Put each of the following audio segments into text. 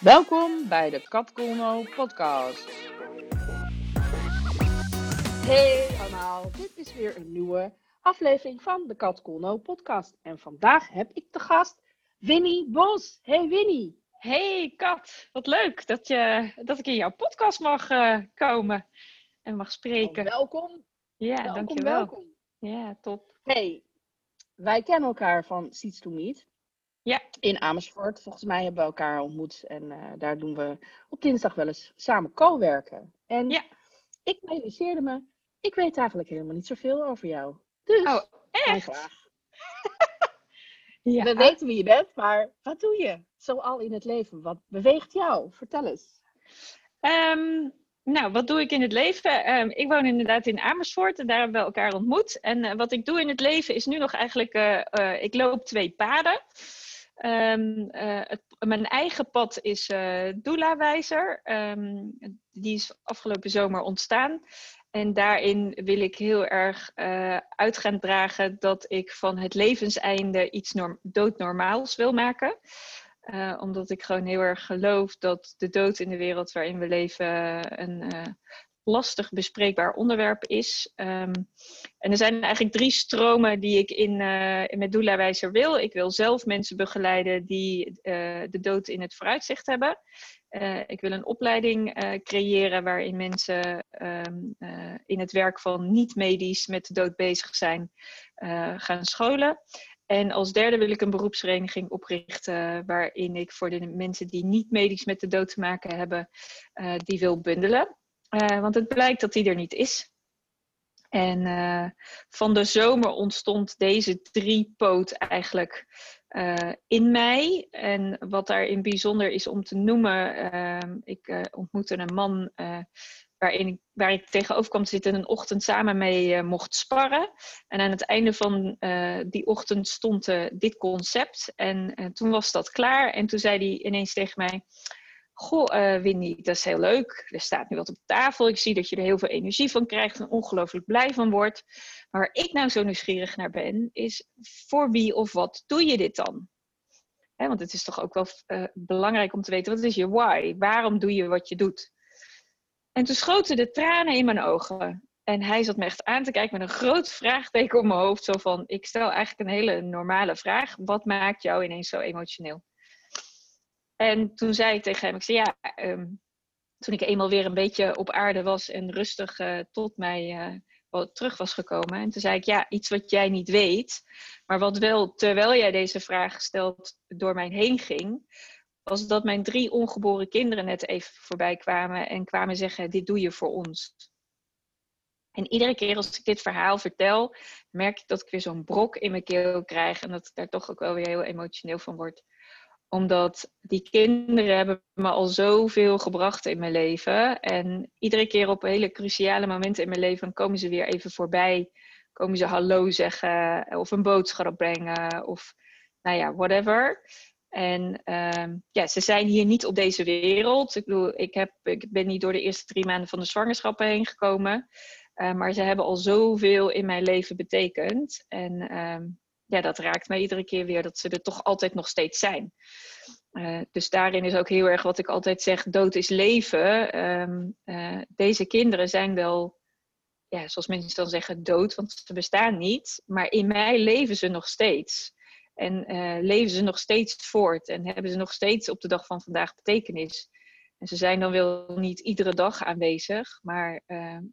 Welkom bij de Kat podcast. Hey allemaal, dit is weer een nieuwe aflevering van de Kat podcast. En vandaag heb ik te gast Winnie Bos. Hey Winnie. Hey Kat, wat leuk dat, je, dat ik in jouw podcast mag uh, komen en mag spreken. Oh, welkom. Ja, welkom, dankjewel. welkom. Ja, top. Hey, wij kennen elkaar van Seeds to Meet. Ja. In Amersfoort. Volgens mij hebben we elkaar ontmoet. En uh, daar doen we op dinsdag wel eens samen co-werken. En Ja. ik realiseerde me, ik weet eigenlijk helemaal niet zoveel over jou. Dus, Oh, echt? Ja. We weten wie je bent, maar wat doe je? Zoal in het leven. Wat beweegt jou? Vertel eens. Ehm, nou, wat doe ik in het leven? Ehm, ik woon inderdaad in Amersfoort en daar hebben we elkaar ontmoet. En eh, wat ik doe in het leven is nu nog eigenlijk, eh, eh, ik loop twee paden. Ehm, eh, mijn eigen pad is eh doula-wijzer. Ehm, die is afgelopen zomer ontstaan. En daarin wil ik heel erg eh, uit gaan dragen dat ik van het levenseinde iets norm doodnormaals wil maken. Uh, omdat ik gewoon heel erg geloof dat de dood in de wereld waarin we leven een uh, lastig bespreekbaar onderwerp is. Um, en er zijn eigenlijk drie stromen die ik in, in met doula-wijzer wil. Ik wil zelf mensen begeleiden die de dood in het vooruitzicht hebben. Uh, ik wil een opleiding creëren waarin mensen uh, in het werk van niet-medisch met de dood bezig zijn, gaan scholen. En als derde wil ik een beroepsvereniging oprichten waarin ik voor de mensen die niet medisch met de dood te maken hebben, die wil bundelen. Want het blijkt dat die er niet is. En uh, van de zomer ontstond deze driepoot eigenlijk uh, in mij. En wat daarin bijzonder is om te noemen, uh, ik ontmoette een man waarin ik, waar ik tegenover kwam te zitten en een ochtend samen mee mocht sparren. En aan het einde van die ochtend stond dit concept. En toen was dat klaar. En toen zei hij ineens tegen mij. Goh, uh, Winnie, dat is heel leuk. Er staat nu wat op tafel. Ik zie dat je er heel veel energie van krijgt en ongelooflijk blij van wordt. Maar waar ik nou zo nieuwsgierig naar ben, is voor wie of wat doe je dit dan? Hè, want het is toch ook wel uh, belangrijk om te weten, wat is je why? Waarom doe je wat je doet? En toen schoten de tranen in mijn ogen. En hij zat me echt aan te kijken met een groot vraagteken op mijn hoofd. Zo van, ik stel eigenlijk een hele normale vraag. Wat maakt jou ineens zo emotioneel? En toen zei ik tegen hem, ik zei ja, um, toen ik eenmaal weer een beetje op aarde was en rustig uh, tot mij uh, terug was gekomen. En toen zei ik, ja, iets wat jij niet weet, maar wat wel, terwijl jij deze vraag stelt, door mij heen ging, was dat mijn drie ongeboren kinderen net even voorbij kwamen en kwamen zeggen, dit doe je voor ons. En iedere keer als ik dit verhaal vertel, merk ik dat ik weer zo'n brok in mijn keel krijg en dat ik daar toch ook wel weer heel emotioneel van word omdat die kinderen hebben me al zoveel gebracht in mijn leven. En iedere keer op hele cruciale momenten in mijn leven komen ze weer even voorbij. Komen ze hallo zeggen of een boodschap brengen of nou ja, whatever. En um, ja, ze zijn hier niet op deze wereld. Ik bedoel, ik, heb, ik ben niet door de eerste drie maanden van de zwangerschap heen gekomen. Uh, maar ze hebben al zoveel in mijn leven betekend. En um, ja, dat raakt mij iedere keer weer dat ze er toch altijd nog steeds zijn. Uh, dus daarin is ook heel erg wat ik altijd zeg: dood is leven. Um, uh, deze kinderen zijn wel, ja, zoals mensen dan zeggen, dood, want ze bestaan niet. Maar in mij leven ze nog steeds. En uh, leven ze nog steeds voort. En hebben ze nog steeds op de dag van vandaag betekenis. En ze zijn dan wel niet iedere dag aanwezig, maar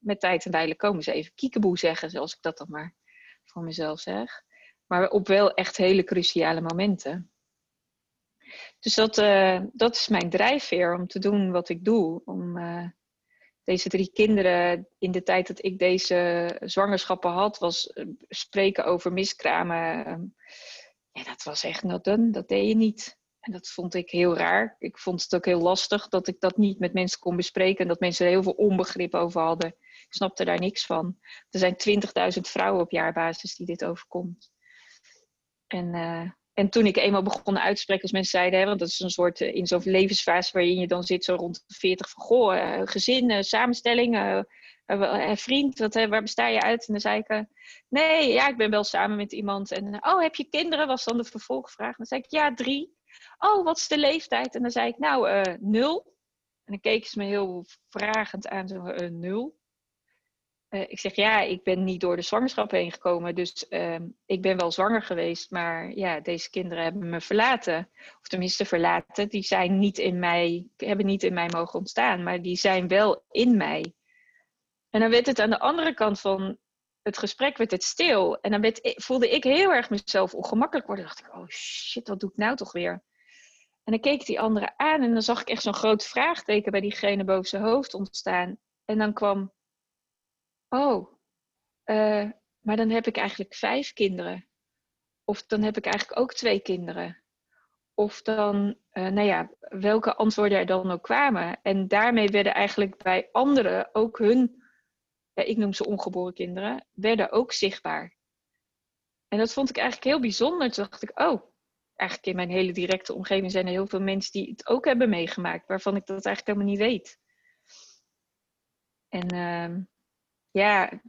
met tijd en wijle komen ze even kiekeboe zeggen, zoals ik dat dan maar voor mezelf zeg. Maar op wel echt hele cruciale momenten. Dus dat, uh, dat is mijn drijfveer om te doen wat ik doe. Om uh, deze drie kinderen in de tijd dat ik deze zwangerschappen had, was uh, spreken over miskramen. ja, dat was echt not done. Dat deed je niet. En dat vond ik heel raar. Ik vond het ook heel lastig dat ik dat niet met mensen kon bespreken. En dat mensen er heel veel onbegrip over hadden. Ik snapte daar niks van. Er zijn 20.000 vrouwen op jaarbasis die dit overkomt. En, uh, en toen ik eenmaal begon uit te spreken, als mensen zeiden, hè, want dat is een soort uh, in zo'n levensfase waarin je dan zit, zo rond de 40 van goh, uh, gezin, samenstelling, vriend, wat, waar besta je uit? En dan zei ik, nee, ja, ik ben wel samen met iemand. En oh, heb je kinderen? Was dan de vervolgvraag. Dan zei ik, ja, drie. oh, wat is de leeftijd? En dan zei ik, nou, nul. En dan keken ze me heel vragend aan, zo, nul. Uh, ik zeg, ja, ik ben niet door de zwangerschap heen gekomen, dus ehm, ik ben wel zwanger geweest, maar ja, deze kinderen hebben me verlaten. Of tenminste verlaten, die zijn niet in mij, hebben niet in mij mogen ontstaan, maar die zijn wel in mij. En dan werd het aan de andere kant van het gesprek werd het stil. En dan werd, voelde ik heel erg mezelf ongemakkelijk worden. Dacht ik, oh shit, wat doe ik nou toch weer? En dan keek die anderen aan en dan zag ik echt zo'n groot vraagteken bij diegene boven zijn hoofd ontstaan. En dan kwam, oh, uh, maar dan heb ik eigenlijk vijf kinderen. Of dan heb ik eigenlijk ook twee kinderen. Of dan, uh, nou ja, welke antwoorden er dan ook kwamen. En daarmee werden eigenlijk bij anderen ook hun ja, ik noem ze ongeboren kinderen, werden ook zichtbaar. En dat vond ik eigenlijk heel bijzonder. Toen dacht ik, oh, eigenlijk in mijn hele directe omgeving zijn er heel veel mensen die het ook hebben meegemaakt, waarvan ik dat eigenlijk helemaal niet weet. En uh, ja,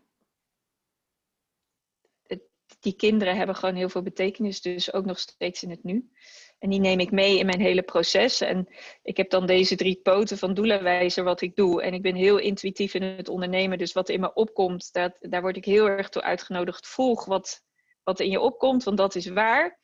die kinderen hebben gewoon heel veel betekenis, dus ook nog steeds in het nu. En die neem ik mee in mijn hele proces. En ik heb dan deze drie poten van doelenwijzer wat ik doe. En ik ben heel intuïtief in het ondernemen. Dus wat in me opkomt, dat, daar word ik heel erg toe uitgenodigd. Volg wat, wat in je opkomt, want dat is waar.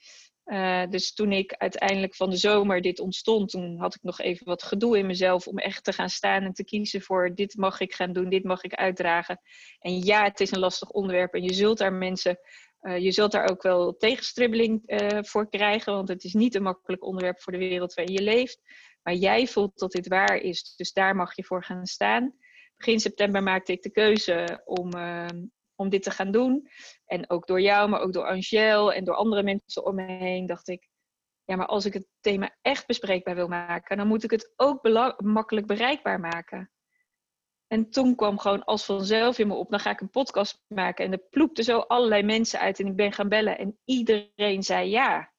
Uh, dus toen ik uiteindelijk van de zomer dit ontstond, toen had ik nog even wat gedoe in mezelf om echt te gaan staan en te kiezen voor dit mag ik gaan doen, dit mag ik uitdragen. En ja, het is een lastig onderwerp en je zult daar mensen uh, je zult daar ook wel tegenstribbeling uh, voor krijgen, want het is niet een makkelijk onderwerp voor de wereld waarin je leeft. Maar jij voelt dat dit waar is, dus daar mag je voor gaan staan. Begin september maakte ik de keuze om, om dit te gaan doen. En ook door jou, maar ook door Angel en door andere mensen om me heen, dacht ik, ja, maar als ik het thema echt bespreekbaar wil maken, dan moet ik het ook makkelijk bereikbaar maken. En toen kwam gewoon als vanzelf in me op, dan ga ik een podcast maken. En er ploepten zo allerlei mensen uit en ik ben gaan bellen. En iedereen zei ja.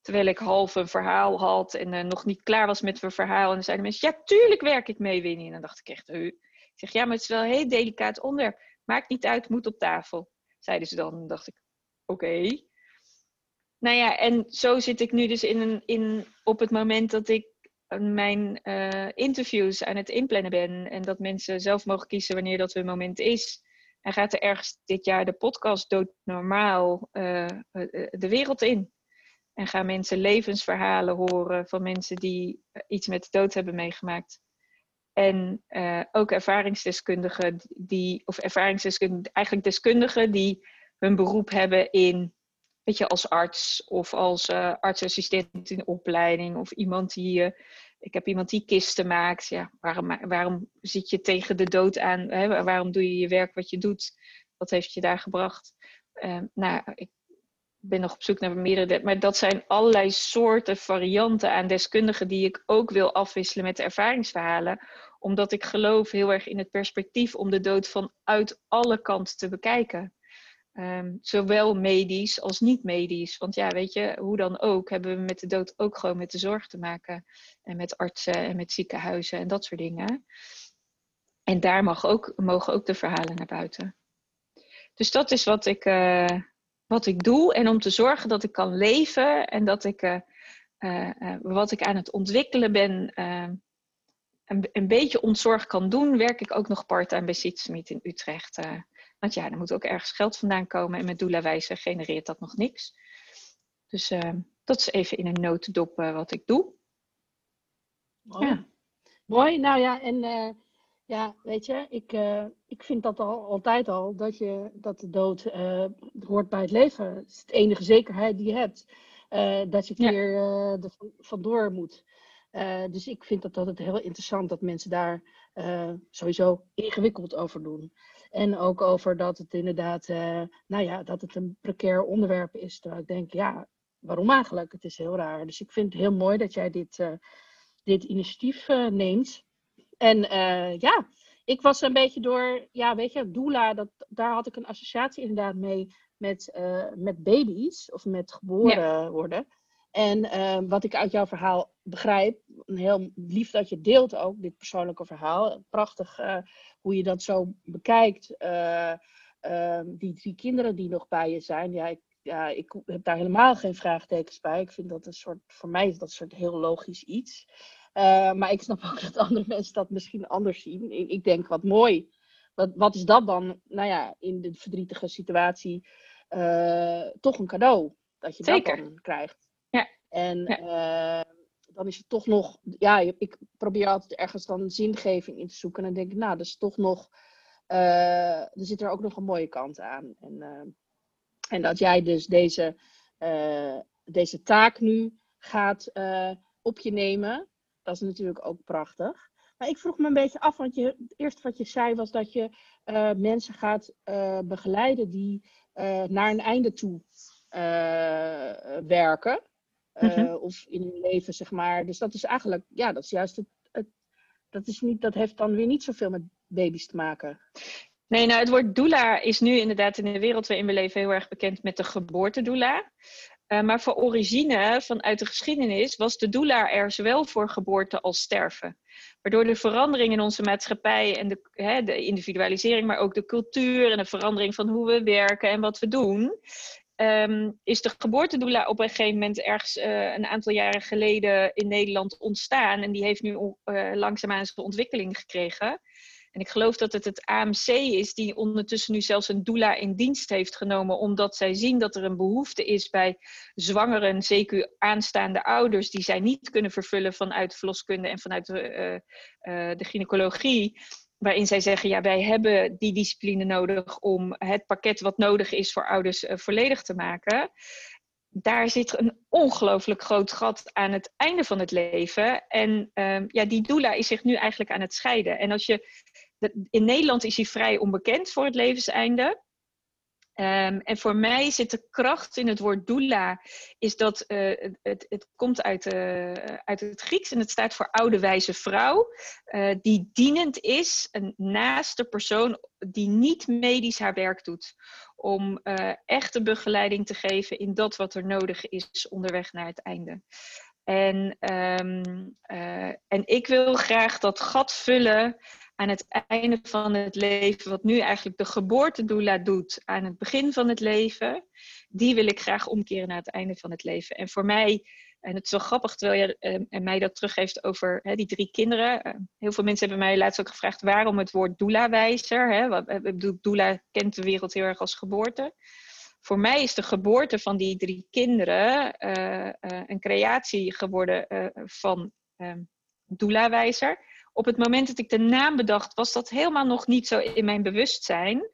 Terwijl ik half een verhaal had en uh, nog niet klaar was met mijn verhaal. En dan zeiden mensen, ja, tuurlijk werk ik mee, Winnie. En dan dacht ik echt, uh. ik zeg, ja, maar het is wel een heel delicaat onderwerp. Maakt niet uit, moet op tafel. Zeiden ze dan. Dacht ik, oké. Nou ja, en zo zit ik nu dus in een, in, op het moment dat ik mijn uh, interviews aan het inplannen ben. En dat mensen zelf mogen kiezen wanneer dat hun moment is. En gaat er ergens dit jaar de podcast doodnormaal uh, de wereld in. En gaan mensen levensverhalen horen van mensen die iets met dood hebben meegemaakt. En uh, ook ervaringsdeskundigen die, of ervaringsdeskundigen, eigenlijk deskundigen die hun beroep hebben in, weet je, als arts of als uh, artsassistent in opleiding of iemand die uh, ik heb iemand die kisten maakt. Ja, waarom, waarom zit je tegen de dood aan? Hè? Waarom doe je je werk wat je doet? Wat heeft je daar gebracht? Nou, ik ben nog op zoek naar meerdere. Maar dat zijn allerlei soorten varianten aan deskundigen die ik ook wil afwisselen met de ervaringsverhalen. Omdat ik geloof heel erg in het perspectief om de dood vanuit alle kanten te bekijken. Um, zowel medisch als niet medisch. Want ja, weet je, hoe dan ook, hebben we met de dood ook gewoon met de zorg te maken. En met artsen en met ziekenhuizen en dat soort dingen. En daar mag ook, mogen ook de verhalen naar buiten. Dus dat is wat ik, uh, wat ik doe. En om te zorgen dat ik kan leven en dat ik uh, uh, wat ik aan het ontwikkelen ben, een, een beetje ontzorg kan doen, werk ik ook nog part-time bij Sietsmeet in Utrecht. Want ja, er moet ook ergens geld vandaan komen. En met doelenwijze genereert dat nog niks. Dus dat is even in een notendop wat ik doe. Mooi. Ja. Mooi. Nou ja, en ja, weet je, ik, ik vind dat al, altijd al, dat, je, dat de dood hoort bij het leven. Het is de enige zekerheid die je hebt. dat je een keer er vandoor moet. dus ik vind dat altijd heel interessant dat mensen daar sowieso ingewikkeld over doen. En ook over dat het inderdaad, nou ja, dat het een precair onderwerp is. Terwijl ik denk, ja, waarom eigenlijk? Het is heel raar. Dus ik vind het heel mooi dat jij dit, dit initiatief neemt. En ja, ik was een beetje door, ja, weet je, doula, dat, daar had ik een associatie inderdaad mee met, met baby's of met geboren ja. worden. En uh, wat ik uit jouw verhaal begrijp, heel lief dat je deelt ook dit persoonlijke verhaal. Prachtig uh, hoe je dat zo bekijkt. Uh, die drie kinderen die nog bij je zijn. Ja, ik, ja, ik heb daar helemaal geen vraagtekens bij. Ik vind dat een soort, voor mij is dat een soort heel logisch iets. Uh, maar ik snap ook dat andere mensen dat misschien anders zien. Ik, ik, denk, wat mooi. Wat, wat is dat dan? Nou ja, in de verdrietige situatie uh, toch een cadeau. Dat je Zeker. dat dan krijgt. Ja. En ja. Uh, dan is het toch nog... Ja, ik probeer altijd ergens dan zingeving in te zoeken. En dan denk ik, nou, dat is toch nog... er zit er ook nog een mooie kant aan. En, en dat jij dus deze, deze taak nu gaat op je nemen dat is natuurlijk ook prachtig. Maar ik vroeg me een beetje af, want je, het eerste wat je zei was dat je uh, mensen gaat uh, begeleiden die uh, naar een einde toe werken. Mm-hmm. Of in hun leven, zeg maar. Dus dat is eigenlijk, ja, dat is juist het, het, dat, is niet, dat heeft dan weer niet zoveel met baby's te maken. Nee, nou het woord doula is nu inderdaad in de wereld waarin we leven heel erg bekend met de geboortedoula. Uh, maar voor origine, vanuit de geschiedenis, was de doula er zowel voor geboorte als sterven. Waardoor de verandering in onze maatschappij en de, hè, de individualisering, maar ook de cultuur en de verandering van hoe we werken en wat we doen, um, is de geboortedoula op een gegeven moment ergens uh, een aantal jaren geleden in Nederland ontstaan. En die heeft nu uh, langzaamaan zijn ontwikkeling gekregen. En ik geloof dat het het AMC is die ondertussen nu zelfs een doula in dienst heeft genomen, omdat zij zien dat er een behoefte is bij zwangeren, zeker aanstaande ouders, die zij niet kunnen vervullen vanuit verloskunde en vanuit de, uh, uh, de gynaecologie. Waarin zij zeggen, ja, wij hebben die discipline nodig om het pakket wat nodig is voor ouders uh, volledig te maken daar zit een ongelooflijk groot gat aan het einde van het leven. En um, ja, die doula is zich nu eigenlijk aan het scheiden. En als je, in Nederland is hij vrij onbekend voor het levenseinde. Um, en voor mij zit de kracht in het woord doula, is dat uh, het, het, komt uit, uh, uit het Grieks en het staat voor oude wijze vrouw, uh, die dienend is naast de persoon die niet medisch haar werk doet om echte begeleiding te geven in dat wat er nodig is onderweg naar het einde. En, uh, en ik wil graag dat gat vullen aan het einde van het leven, wat nu eigenlijk de geboortedoula doet aan het begin van het leven, die wil ik graag omkeren naar het einde van het leven. En voor mij en het is wel grappig, terwijl je uh, mij dat teruggeeft over hè, die drie kinderen. Uh, heel veel mensen hebben mij laatst ook gevraagd waarom het woord doula-wijzer. Bedoel, doula kent de wereld heel erg als geboorte. Voor mij is de geboorte van die drie kinderen uh, een creatie geworden van ehm, doula-wijzer. Op het moment dat ik de naam bedacht, was dat helemaal nog niet zo in mijn bewustzijn.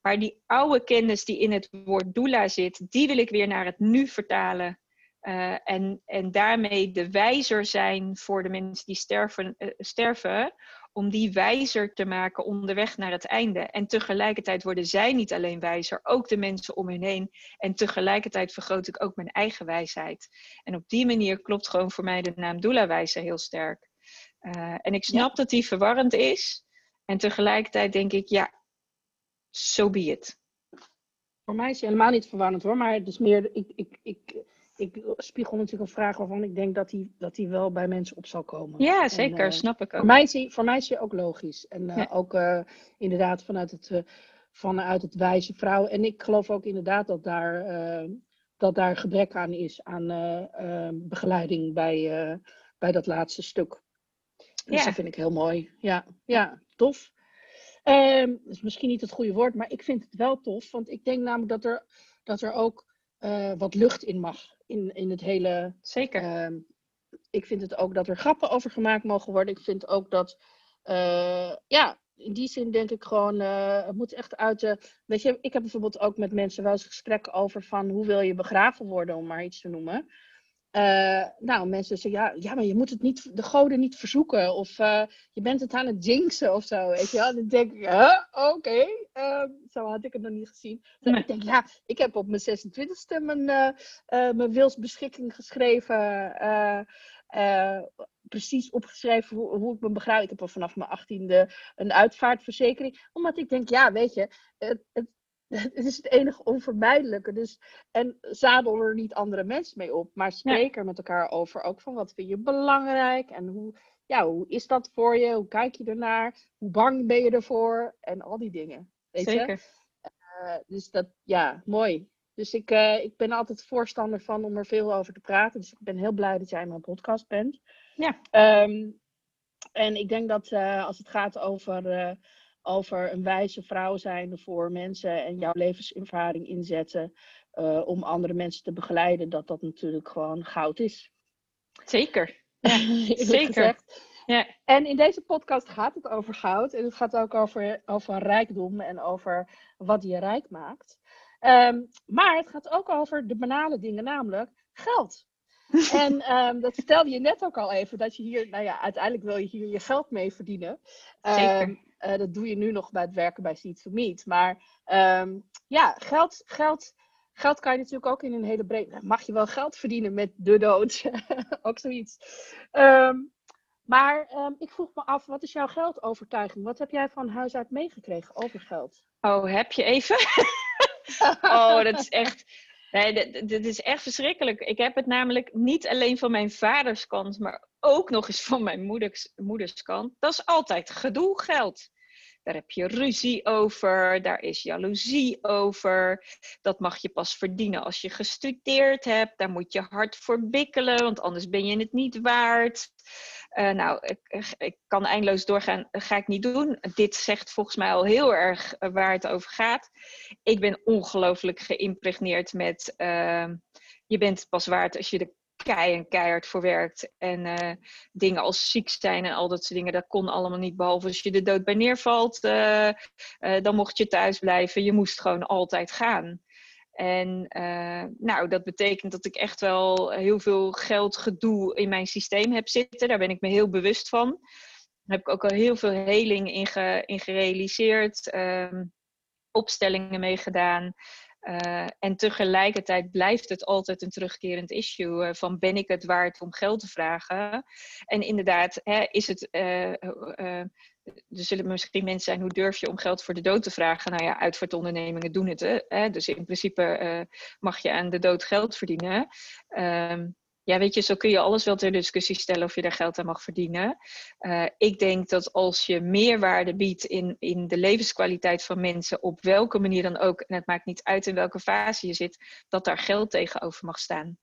Maar die oude kennis die in het woord doula zit, die wil ik weer naar het nu vertalen. Uh, en, en daarmee de wijzer zijn voor de mensen die sterven, uh, sterven, om die wijzer te maken onderweg naar het einde. En tegelijkertijd worden zij niet alleen wijzer, ook de mensen om hen heen. En tegelijkertijd vergroot ik ook mijn eigen wijsheid. En op die manier klopt gewoon voor mij de naam Doula-wijzer heel sterk. Uh, en ik snap ja. dat die verwarrend is. En tegelijkertijd denk ik, ja, so be it. Voor mij is hij helemaal niet verwarrend hoor, maar het is meer, ik, ik, ik, ik spiegel natuurlijk een vraag waarvan ik denk dat die, dat die wel bij mensen op zal komen. Ja, zeker, en, uh, snap ik ook. Voor mij, is die, voor mij is die ook logisch. En uh, ja. ook inderdaad vanuit het, vanuit het wijze vrouw. En ik geloof ook inderdaad dat daar, dat daar gebrek aan is aan begeleiding bij, bij dat laatste stuk. Dus ja. dat vind ik heel mooi. Ja, ja tof. Um, dat is misschien niet het goede woord, maar ik vind het wel tof. Want ik denk namelijk dat er, dat er ook uh, wat lucht in mag. In, in het hele. Zeker. Uh, ik vind het ook dat er grappen over gemaakt mogen worden. Ik vind ook dat. Uh, ja, in die zin denk ik gewoon. Uh, het moet echt uit de. Weet je, ik heb bijvoorbeeld ook met mensen wel eens gesprekken over van hoe wil je begraven worden, om maar iets te noemen. Uh, nou, mensen zeggen, ja, ja, maar je moet het niet, de goden niet verzoeken. Of uh, je bent het aan het jinxen of zo, weet je wel. Dan denk ik, huh? oké. Okay. Uh, zo had ik het nog niet gezien. Dus nee. ik denk, ja, ik heb op mijn 26e mijn, uh, mijn wilsbeschikking geschreven. precies opgeschreven hoe, hoe, ik me begrijp. Ik heb al vanaf mijn 18e een uitvaartverzekering. Omdat ik denk, ja, weet je, het, het het is het enige onvermijdelijke. Dus, en zadel er niet andere mensen mee op, maar spreek ja. er met elkaar over. Ook van wat vind je belangrijk en hoe, ja, hoe is dat voor je? Hoe kijk je ernaar? Hoe bang ben je ervoor? En al die dingen. Weet Zeker. Je? Uh, dus dat, ja, mooi. Dus ik, uh, ik ben altijd voorstander van om er veel over te praten. Dus ik ben heel blij dat jij in mijn podcast bent. Ja. Um, en ik denk dat uh, als het gaat over, over een wijze vrouw zijn voor mensen en jouw levenservaring inzetten om andere mensen te begeleiden, dat dat natuurlijk gewoon goud is. Zeker. Ja, zeker. Ja. En in deze podcast gaat het over goud. En het gaat ook over, over rijkdom en over wat je rijk maakt. Um, maar het gaat ook over de banale dingen, namelijk geld. en um, dat vertelde je net ook al even, dat je hier, nou ja, uiteindelijk wil je hier je geld mee verdienen. Zeker. Uh, dat doe je nu nog bij het werken bij Seed to Meet. Maar ja, geld, geld, geld kan je natuurlijk ook in een hele breed. Mag je wel geld verdienen met de dood? ook zoiets. Maar um, ik vroeg me af, wat is jouw geldovertuiging? Wat heb jij van huis uit meegekregen over geld? Oh, heb je even? oh, dat is echt. Nee, dit, is echt verschrikkelijk. Ik heb het namelijk niet alleen van mijn vaders kant, maar ook nog eens van mijn moeders, moeders kant. Dat is altijd gedoe geld. Daar heb je ruzie over, daar is jaloezie over. Dat mag je pas verdienen als je gestudeerd hebt. Daar moet je hard voor bikkelen, want anders ben je het niet waard. Uh, nou, ik, ik, kan eindeloos doorgaan, dat ga ik niet doen. Dit zegt volgens mij al heel erg eh, waar het over gaat. Ik ben ongelooflijk geïmpregneerd met uh, je bent pas waard als je de kei en keihard voor werkt. En uh, dingen als ziek zijn en al dat soort dingen, dat kon allemaal niet. Behalve als je de dood bij neervalt, uh, uh, dan mocht je thuis blijven. Je moest gewoon altijd gaan. En nou, dat betekent dat ik echt wel heel veel geld gedoe in mijn systeem heb zitten. Daar ben ik me heel bewust van. Daar heb ik ook al heel veel heling in, ge, in gerealiseerd. Ehm, opstellingen mee gedaan. Uh, en tegelijkertijd blijft het altijd een terugkerend issue uh, van ben ik het waard om geld te vragen? En inderdaad, hè, is het, uh, er zullen misschien mensen zijn, hoe durf je om geld voor de dood te vragen? Nou ja, uitvaartondernemingen doen het. Hè? Dus in principe mag je aan de dood geld verdienen. Ehm, ja, weet je, zo kun je alles wel ter discussie stellen of je daar geld aan mag verdienen. Uh, ik denk dat als je meerwaarde biedt in, in de levenskwaliteit van mensen, op welke manier dan ook, en het maakt niet uit in welke fase je zit, dat daar geld tegenover mag staan.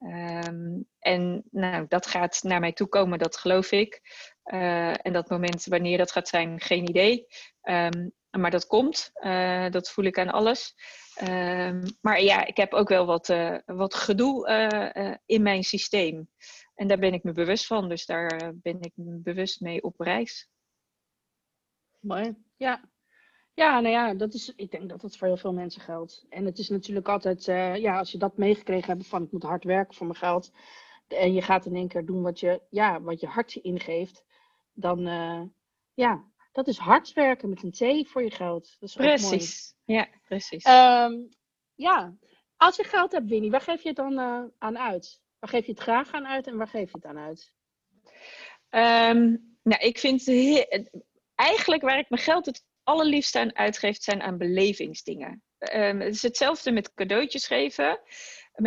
Um, en nou, dat gaat naar mij toe komen, dat geloof ik. Uh, en dat moment, wanneer dat gaat zijn, geen idee. Um, maar dat komt, uh, dat voel ik aan alles. Um, maar ja, ik heb ook wel wat, uh, wat gedoe uh, in mijn systeem. En daar ben ik me bewust van, dus daar ben ik me bewust mee op reis. Mooi, ja. Ja, nou ja, dat is, ik denk dat dat voor heel veel mensen geldt. En het is natuurlijk altijd, ja, als je dat meegekregen hebt van ik moet hard werken voor mijn geld. En je gaat in één keer doen wat je, ja, wat je hart ingeeft. Dan, ja, dat is hard werken met een T voor je geld. Dat is precies. Ja, precies. Um, ja, als je geld hebt, Winnie, waar geef je het dan uh, aan uit? Waar geef je het graag aan uit en waar geef je het aan uit? Um, nou, ik vind eigenlijk waar ik mijn geld het allerliefst aan uitgeef, zijn aan belevingsdingen. Um, het is hetzelfde met cadeautjes geven.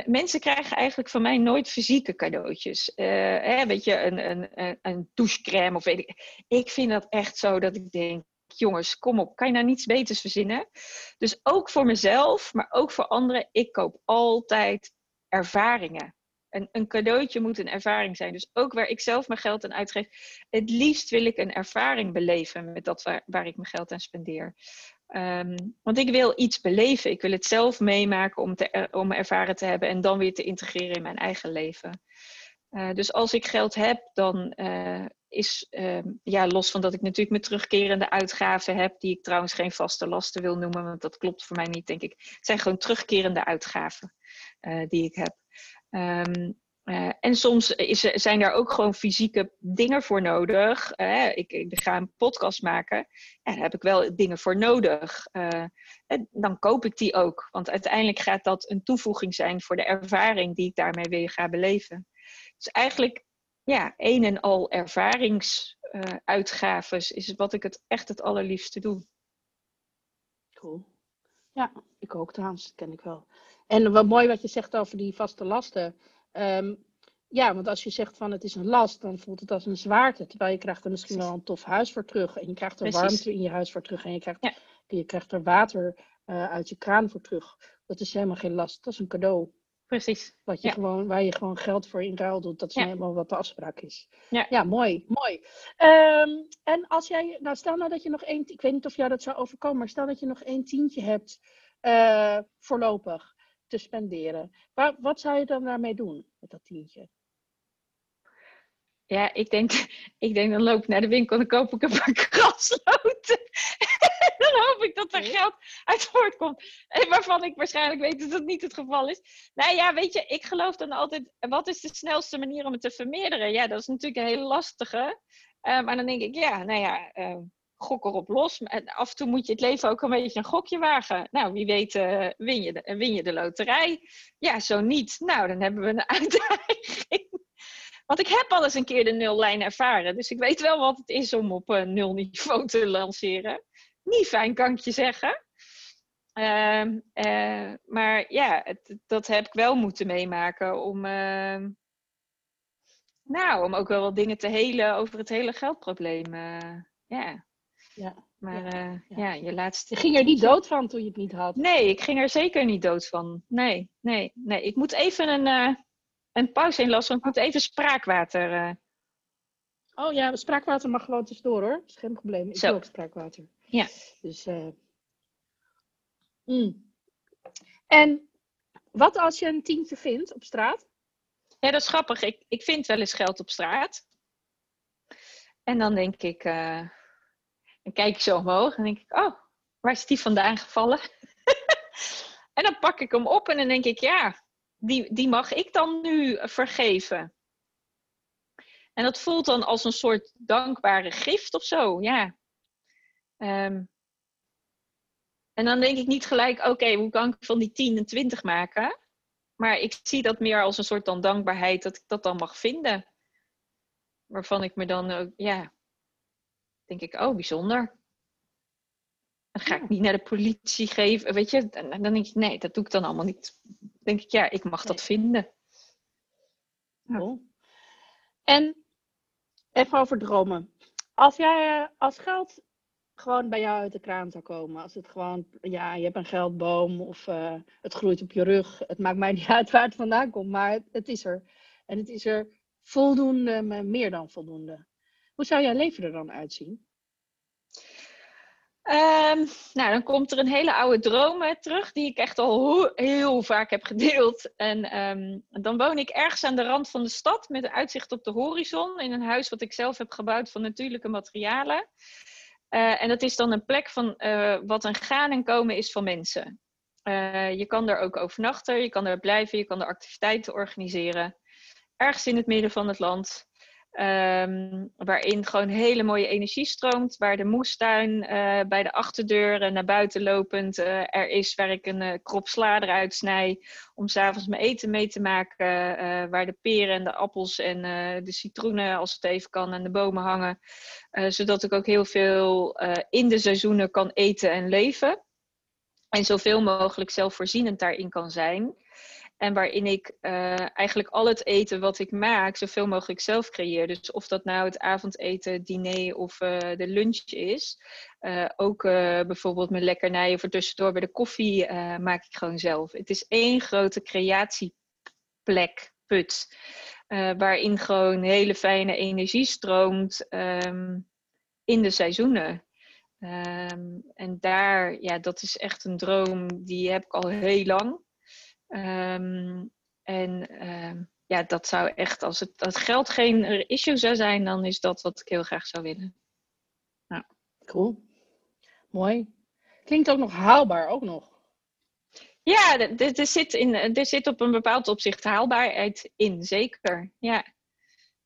Mensen krijgen eigenlijk van mij nooit fysieke cadeautjes. Uh, hè, weet je, een, een, een douchecrème of weet ik. Ik vind dat echt zo dat ik denk, jongens, kom op, kan je nou niets beters verzinnen? Dus ook voor mezelf, maar ook voor anderen, ik koop altijd ervaringen. Een, een cadeautje moet een ervaring zijn. Dus ook waar ik zelf mijn geld aan uitgeef, het liefst wil ik een ervaring beleven met dat waar, waar ik mijn geld aan spendeer. Um, want ik wil iets beleven. Ik wil het zelf meemaken om, te, om ervaren te hebben en dan weer te integreren in mijn eigen leven. Uh, dus als ik geld heb, dan uh, is, uh, ja, los van dat ik natuurlijk mijn terugkerende uitgaven heb, die ik trouwens geen vaste lasten wil noemen, want dat klopt voor mij niet, denk ik. Het zijn gewoon terugkerende uitgaven eh, die ik heb. Um, uh, en soms is, zijn er ook gewoon fysieke dingen voor nodig. Ik, ga een podcast maken. Ja, daar heb ik wel dingen voor nodig. Uh, en dan koop ik die ook. Want uiteindelijk gaat dat een toevoeging zijn voor de ervaring die ik daarmee weer ga beleven. Dus eigenlijk, ja, een en al ervaringsuitgaven is wat ik het echt het allerliefste doe. Cool. Ja, ik ook trouwens, dat ken ik wel. En wat mooi wat je zegt over die vaste lasten. Um, ja, want als je zegt van het is een last, dan voelt het als een zwaarte. Terwijl je krijgt er misschien wel een tof huis voor terug. En je krijgt er warmte in je huis voor terug. En je krijgt, ja. je krijgt er water uit je kraan voor terug. Dat is helemaal geen last. Dat is een cadeau. Precies. Wat je Ja. gewoon, waar je gewoon geld voor in ruil doet. Dat is Ja. helemaal wat de afspraak is. Ja. ja mooi. mooi. Ehm, en als jij, nou stel nou dat je nog één, ik weet niet of jou dat zou overkomen, maar stel dat je nog één tientje hebt eh, voorlopig te spenderen. Waar, wat zou je dan daarmee doen met dat tientje? Ja, ik denk, ik denk dan loop ik naar de winkel en koop ik een paar grasloten. dan hoop ik dat er geld uit voortkomt. En waarvan ik waarschijnlijk weet dat dat niet het geval is. Nou ja, weet je, ik geloof dan altijd, wat is de snelste manier om het te vermeerderen? Ja, dat is natuurlijk een hele lastige. Eh, maar dan denk ik, ja, nou ja, eh, gok erop los. En af en toe moet je het leven ook een beetje een gokje wagen. Nou, wie weet eh, win, je de, win je de loterij. Ja, zo niet. Nou, dan hebben we een uitdaging. Want ik heb al eens een keer de nullijn ervaren. Dus ik weet wel wat het is om op een nulniveau te lanceren. Niet fijn, kan ik je zeggen. Ehm, eh, maar ja, het- dat heb ik wel moeten meemaken om, ehm, nou, om ook wel wat dingen te helen over het hele geldprobleem. eh, ja, Ja. maar Ja, eh, ja. ja, je laatste. Je ging er niet dood van toen je het niet had. Nee, ik ging er zeker niet dood van. Nee, nee, nee. Ik moet even een, een pauze inlassen, want ik moet even spraakwater. eh, Oh ja, spraakwater mag gewoon tussendoor hoor. Dat is geen probleem. Ik Zo. ook spraakwater. Ja. Dus, eh, mm. En wat als je een tientje vindt op straat? Ja, dat is grappig. Ik, ik vind wel eens geld op straat. En dan denk ik, eh, dan kijk ik zo omhoog en denk ik, oh, waar is die vandaan gevallen? en dan pak ik hem op en dan denk ik, ja, die, die mag ik dan nu vergeven. En dat voelt dan als een soort dankbare gift of zo, ja. Ehm, en dan denk ik niet gelijk, oké, hoe kan ik van die 10 en 20 maken? Maar ik zie dat meer als een soort dan dankbaarheid dat ik dat dan mag vinden. Waarvan ik me dan ook, ja, denk ik, oh, bijzonder. Dan ga ik niet naar de politie geven, weet je. Dan, dan denk ik, nee, dat doe ik dan allemaal niet. Dan denk ik, ja, ik mag dat vinden. En even over dromen. Als jij eh, als geld gewoon bij jou uit de kraan zou komen. Als het gewoon, ja, je hebt een geldboom of eh, het groeit op je rug. Het maakt mij niet uit waar het vandaan komt, maar het, het is er. En het is er voldoende, meer dan voldoende. Hoe zou jouw leven er dan uitzien? Ehm, nou, dan komt er een hele oude droom eh, terug, die ik echt al heel vaak heb gedeeld. En ehm, dan woon ik ergens aan de rand van de stad met een uitzicht op de horizon. In een huis wat ik zelf heb gebouwd van natuurlijke materialen. Eh, en dat is dan een plek van eh, wat een gaan en komen is van mensen. Je kan er ook overnachten, je kan er blijven, je kan er activiteiten organiseren. Ergens in het midden van het land. Ehm, waarin gewoon hele mooie energie stroomt. Waar de moestuin eh, bij de achterdeur eh, naar buiten lopend eh, er is. Waar ik een eh, krop sla eruit snij. Om s'avonds mijn eten mee te maken. waar de peren en de appels en de citroenen, als het even kan, aan de bomen hangen. Zodat ik ook heel veel in de seizoenen kan eten en leven. En zoveel mogelijk zelfvoorzienend daarin kan zijn. En waarin ik eh, eigenlijk al het eten wat ik maak, zoveel mogelijk zelf creëer. Dus of dat nou het avondeten, diner of eh, de lunch is. Eh, ook bijvoorbeeld mijn lekkernijen voor tussendoor bij de koffie maak ik gewoon zelf. Het is één grote creatieplek, put. waarin gewoon hele fijne energie stroomt ehm, in de seizoenen. Ehm, en daar, ja, dat is echt een droom die heb ik al heel lang. Ehm, en ehm, ja, dat zou echt, als het als geld geen issue zou zijn, dan is dat wat ik heel graag zou willen. Cool. Mooi. Klinkt ook nog haalbaar, ook nog. Ja, d- er zit, in, er zit op een bepaald opzicht haalbaarheid in, zeker. Ja,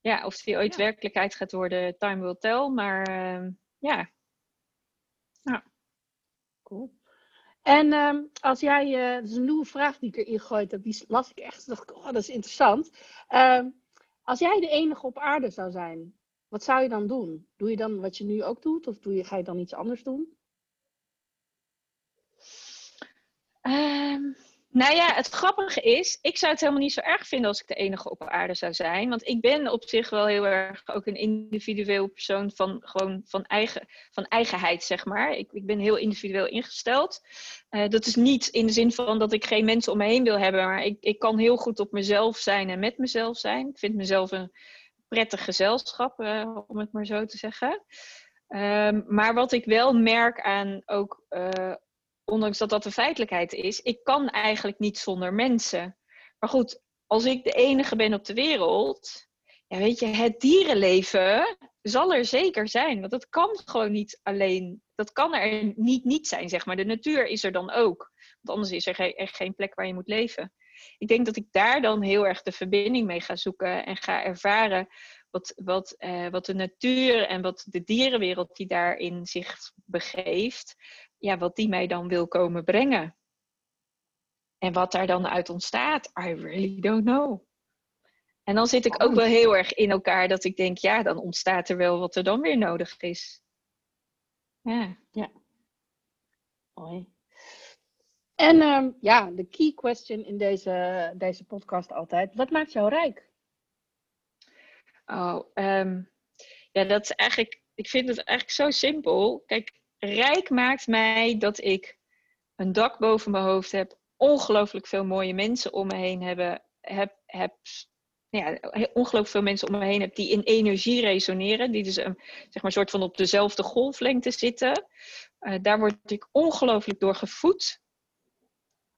ja of die ooit Ja. werkelijkheid gaat worden, time will tell. Maar ehm, ja, Cool. En ehm, als jij, eh, dat is een nieuwe vraag die ik erin gegooid heb, die las ik echt, dacht oh, dat is interessant. Ehm, als jij de enige op aarde zou zijn, wat zou je dan doen? Doe je dan wat je nu ook doet, of doe je, ga je dan iets anders doen? Ehm, Nou ja, het grappige is, ik zou het helemaal niet zo erg vinden als ik de enige op aarde zou zijn. Want ik ben op zich wel heel erg ook een individueel persoon van gewoon van, eigen, van eigenheid, zeg maar. Ik, ik ben heel individueel ingesteld. Uh, dat is niet in de zin van dat ik geen mensen om me heen wil hebben, maar ik, ik kan heel goed op mezelf zijn en met mezelf zijn. Ik vind mezelf een prettig gezelschap, uh, om het maar zo te zeggen. Um, maar wat ik wel merk aan ook uh, ondanks dat dat de feitelijkheid is, ik kan eigenlijk niet zonder mensen. Maar goed, als ik de enige ben op de wereld, ja, weet je, het dierenleven zal er zeker zijn. Want dat kan gewoon niet alleen, dat kan er niet niet zijn, zeg maar. De natuur is er dan ook. Want anders is er echt geen plek waar je moet leven. Ik denk dat ik daar dan heel erg de verbinding mee ga zoeken en ga ervaren wat, wat, eh, wat de natuur en wat de dierenwereld die daarin zich begeeft, ja, wat die mij dan wil komen brengen. En wat daar dan uit ontstaat, I really don't know. En dan zit ik ook wel heel erg in elkaar dat ik denk, ja, dan ontstaat er wel wat er dan weer nodig is. Ja. Ja. Mooi. En um, ja, de key question in deze, deze podcast altijd. Wat maakt jou rijk? Oh, um, ja, dat is eigenlijk, ik vind het eigenlijk zo simpel. Kijk, rijk maakt mij dat ik een dak boven mijn hoofd heb, ongelooflijk veel mooie mensen om me heen hebben, heb, heb ja, ongelooflijk veel mensen om me heen heb die in energie resoneren, die dus een, zeg maar, soort van op dezelfde golflengte zitten. Uh, daar word ik ongelooflijk door gevoed.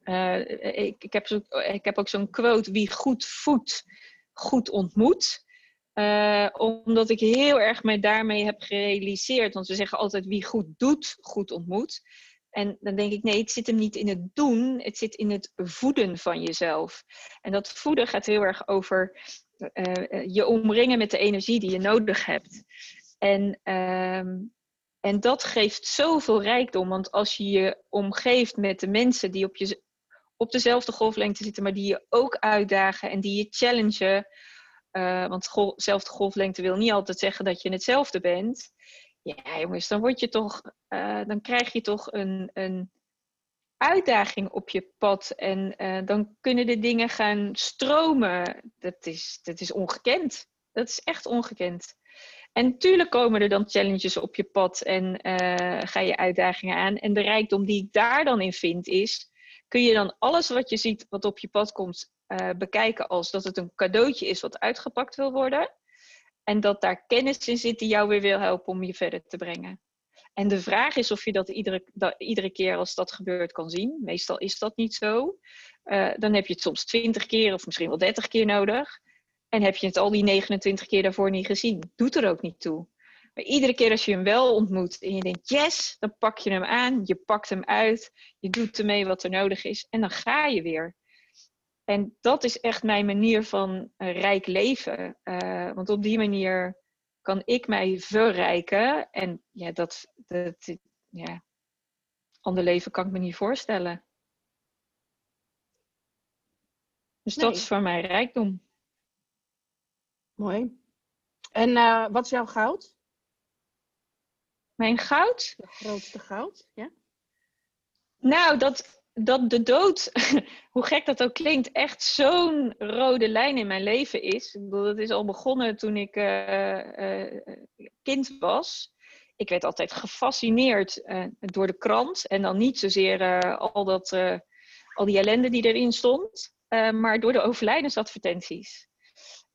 Uh, ik, ik, heb zo, ik heb ook zo'n quote: wie goed voedt, goed ontmoet. Uh, omdat ik heel erg mij daarmee heb gerealiseerd. Want we zeggen altijd wie goed doet, goed ontmoet. En dan denk ik, nee, het zit hem niet in het doen, het zit in het voeden van jezelf. En dat voeden gaat heel erg over uh, je omringen met de energie die je nodig hebt. En, uh, en dat geeft zoveel rijkdom, want als je je omgeeft met de mensen die op, je, op dezelfde golflengte zitten, maar die je ook uitdagen en die je challengen uh, want zelfde golflengte wil niet altijd zeggen dat je hetzelfde bent. Ja, jongens, dan word je toch, uh, dan krijg je toch een, een uitdaging op je pad. En uh, dan kunnen de dingen gaan stromen. Dat is, dat is ongekend. Dat is echt ongekend. En natuurlijk komen er dan challenges op je pad en ga je uitdagingen aan. En de rijkdom die ik daar dan in vind is, kun je dan alles wat je ziet wat op je pad komt uh, bekijken als dat het een cadeautje is wat uitgepakt wil worden. En dat daar kennis in zit die jou weer wil helpen om je verder te brengen. En de vraag is of je dat iedere, dat, iedere keer als dat gebeurt kan zien. Meestal is dat niet zo. Uh, dan heb je het soms 20 keer of misschien wel 30 keer nodig. En heb je het al die 29 keer daarvoor niet gezien. Doet er ook niet toe. Maar iedere keer als je hem wel ontmoet en je denkt yes, dan pak je hem aan, je pakt hem uit, je doet ermee wat er nodig is en dan ga je weer. En dat is echt mijn manier van rijk leven. Uh, want op die manier kan ik mij verrijken. En ja, dat, dat ja, ander leven kan ik me niet voorstellen. Dus nee. dat is voor mij rijkdom. Mooi. En uh, wat is jouw goud? Mijn goud? De grootste goud, ja. Nou, dat, dat de dood, hoe gek dat ook klinkt, echt zo'n rode lijn in mijn leven is. Ik bedoel, dat is al begonnen toen ik uh, uh, kind was. Ik werd altijd gefascineerd uh, door de krant. En dan niet zozeer al, dat, al die ellende die erin stond, maar door de overlijdensadvertenties.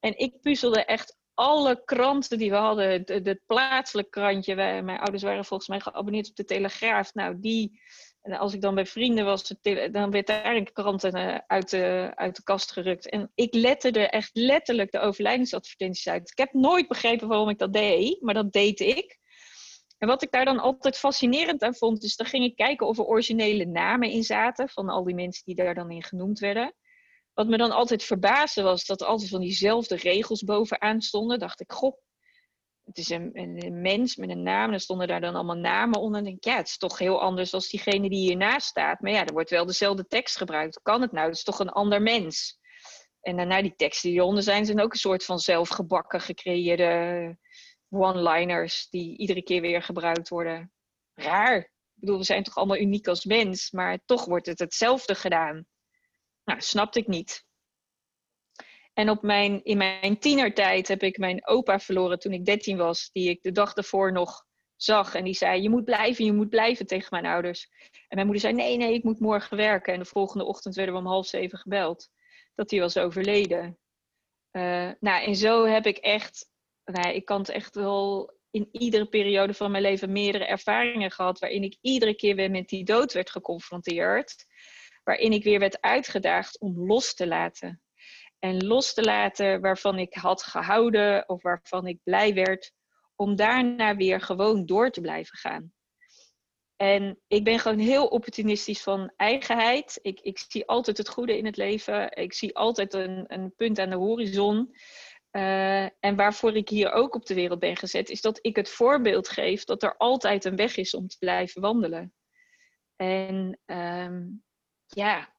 En ik puzzelde echt alle kranten die we hadden. Het plaatselijk krantje, wij, mijn ouders waren volgens mij geabonneerd op de Telegraaf. Nou, die en als ik dan bij vrienden was, dan werd daar een krant eh, uit de, uit de kast gerukt. En ik letterde echt letterlijk de overlijdensadvertenties uit. Ik heb nooit begrepen waarom ik dat deed, maar dat deed ik. En wat ik daar dan altijd fascinerend aan vond, is dan ging ik kijken of er originele namen in zaten van al die mensen die daar dan in genoemd werden. Wat me dan altijd verbaasde was dat er altijd van diezelfde regels bovenaan stonden. Dacht ik, goh, het is een, mens met een naam. En er stonden daar dan allemaal namen onder. En denk ik, ja, het is toch heel anders dan diegene die hiernaast staat. Maar ja, er wordt wel dezelfde tekst gebruikt. kan het nou? Het is toch een ander mens? En daarna die teksten die hieronder zijn, zijn ook een soort van zelfgebakken gecreëerde one-liners die iedere keer weer gebruikt worden. Raar. Ik bedoel, we zijn toch allemaal uniek als mens, maar toch wordt het hetzelfde gedaan. Nou, snapte ik niet. En op mijn, in mijn tienertijd heb ik mijn opa verloren toen ik 13 was, die ik de dag ervoor nog zag. En die zei: Je moet blijven, je moet blijven tegen mijn ouders. En mijn moeder zei: Nee, nee, ik moet morgen werken. En de volgende ochtend werden we om half zeven gebeld dat hij was overleden. Uh, nou, en zo heb ik echt, nou, ik kan het echt wel in iedere periode van mijn leven meerdere ervaringen gehad, waarin ik iedere keer weer met die dood werd geconfronteerd, waarin ik weer werd uitgedaagd om los te laten. En los te laten waarvan ik had gehouden of waarvan ik blij werd, om daarna weer gewoon door te blijven gaan. En ik ben gewoon heel opportunistisch van eigenheid. Ik, ik zie altijd het goede in het leven. Ik zie altijd een, een punt aan de horizon. Uh, en waarvoor ik hier ook op de wereld ben gezet, is dat ik het voorbeeld geef dat er altijd een weg is om te blijven wandelen. En um, ja,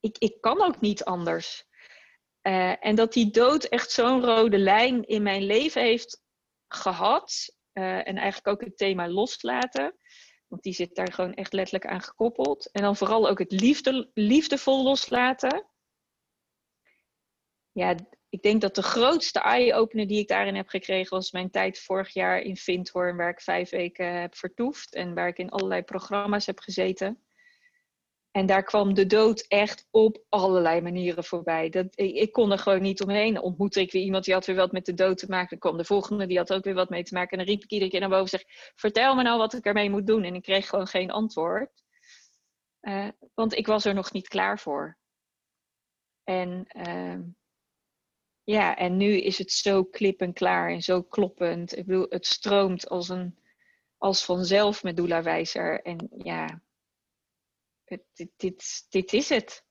ik, ik kan ook niet anders. Uh, en dat die dood echt zo'n rode lijn in mijn leven heeft gehad. Uh, en eigenlijk ook het thema loslaten. Want die zit daar gewoon echt letterlijk aan gekoppeld. En dan vooral ook het liefde, liefdevol loslaten. Ja, ik denk dat de grootste eye-opener die ik daarin heb gekregen was mijn tijd vorig jaar in Vindhoorn, waar ik vijf weken heb vertoefd en waar ik in allerlei programma's heb gezeten. En daar kwam de dood echt op allerlei manieren voorbij. Dat, ik, kon er gewoon niet omheen. Dan ontmoette ik weer iemand die had weer wat met de dood te maken. Dan kwam de volgende, die had ook weer wat mee te maken. En dan riep ik iedere keer naar boven en zeg, vertel me nou wat ik ermee moet doen. En ik kreeg gewoon geen antwoord. Uh, want ik was er nog niet klaar voor. En uh, ja, en nu is het zo klip en klaar en zo kloppend. Ik bedoel, het stroomt als, een, als vanzelf met Doula Wijzer. En ja, dit, dit, dit, is het.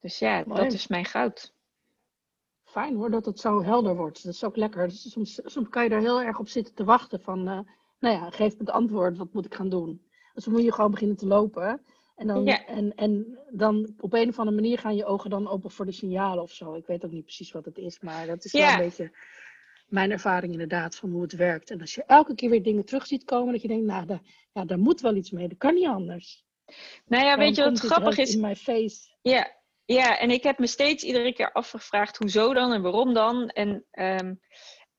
Dus ja, dat is mijn goud. Fijn hoor dat het zo helder wordt. Dat is ook lekker. Dus soms, soms kan je er heel erg op zitten te wachten van, uh, nou ja, geef me het antwoord, wat moet ik gaan doen? Dus dan moet je gewoon beginnen te lopen. En dan, en, en dan op een of andere manier gaan je ogen dan open voor de signalen of zo. Ik weet ook niet precies wat het is, maar dat is wel een beetje mijn ervaring inderdaad van hoe het werkt. En als je elke keer weer dingen terug ziet komen, dat je denkt, nou, daar, ja, daar moet wel iets mee. Dat kan niet anders. Nou ja, weet je wat grappig is? In my face. Ja, ja, en ik heb me steeds iedere keer afgevraagd, hoezo dan en waarom dan? En, um,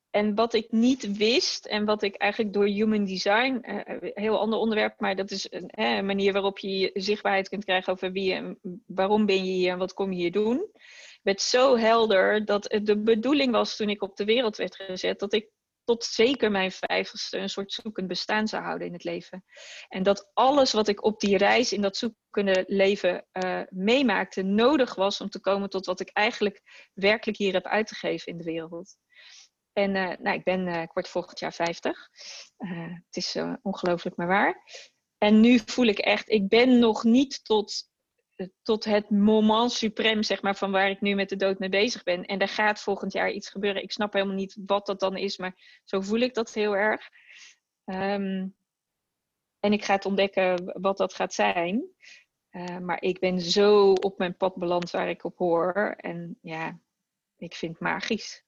en wat ik niet wist en wat ik eigenlijk door human design, uh, heel ander onderwerp, maar dat is een, uh, een manier waarop je zichtbaarheid kunt krijgen over wie en waarom ben je hier en wat kom je hier doen werd zo helder dat het de bedoeling was toen ik op de wereld werd gezet, dat ik tot zeker mijn vijftigste een soort zoekend bestaan zou houden in het leven. En dat alles wat ik op die reis in dat zoekende leven uh, meemaakte, nodig was om te komen tot wat ik eigenlijk werkelijk hier heb uit te geven in de wereld. En uh, nou, ik ben, uh, ik volgend jaar 50. het is ongelooflijk maar waar. En nu voel ik echt, ik ben nog niet tot tot het moment suprem, zeg maar, van waar ik nu met de dood mee bezig ben. En er gaat volgend jaar iets gebeuren. Ik snap helemaal niet wat dat dan is, maar zo voel ik dat heel erg. Um, en ik ga het ontdekken wat dat gaat zijn. Uh, maar ik ben zo op mijn pad beland waar ik op hoor. En ja, ik vind het magisch.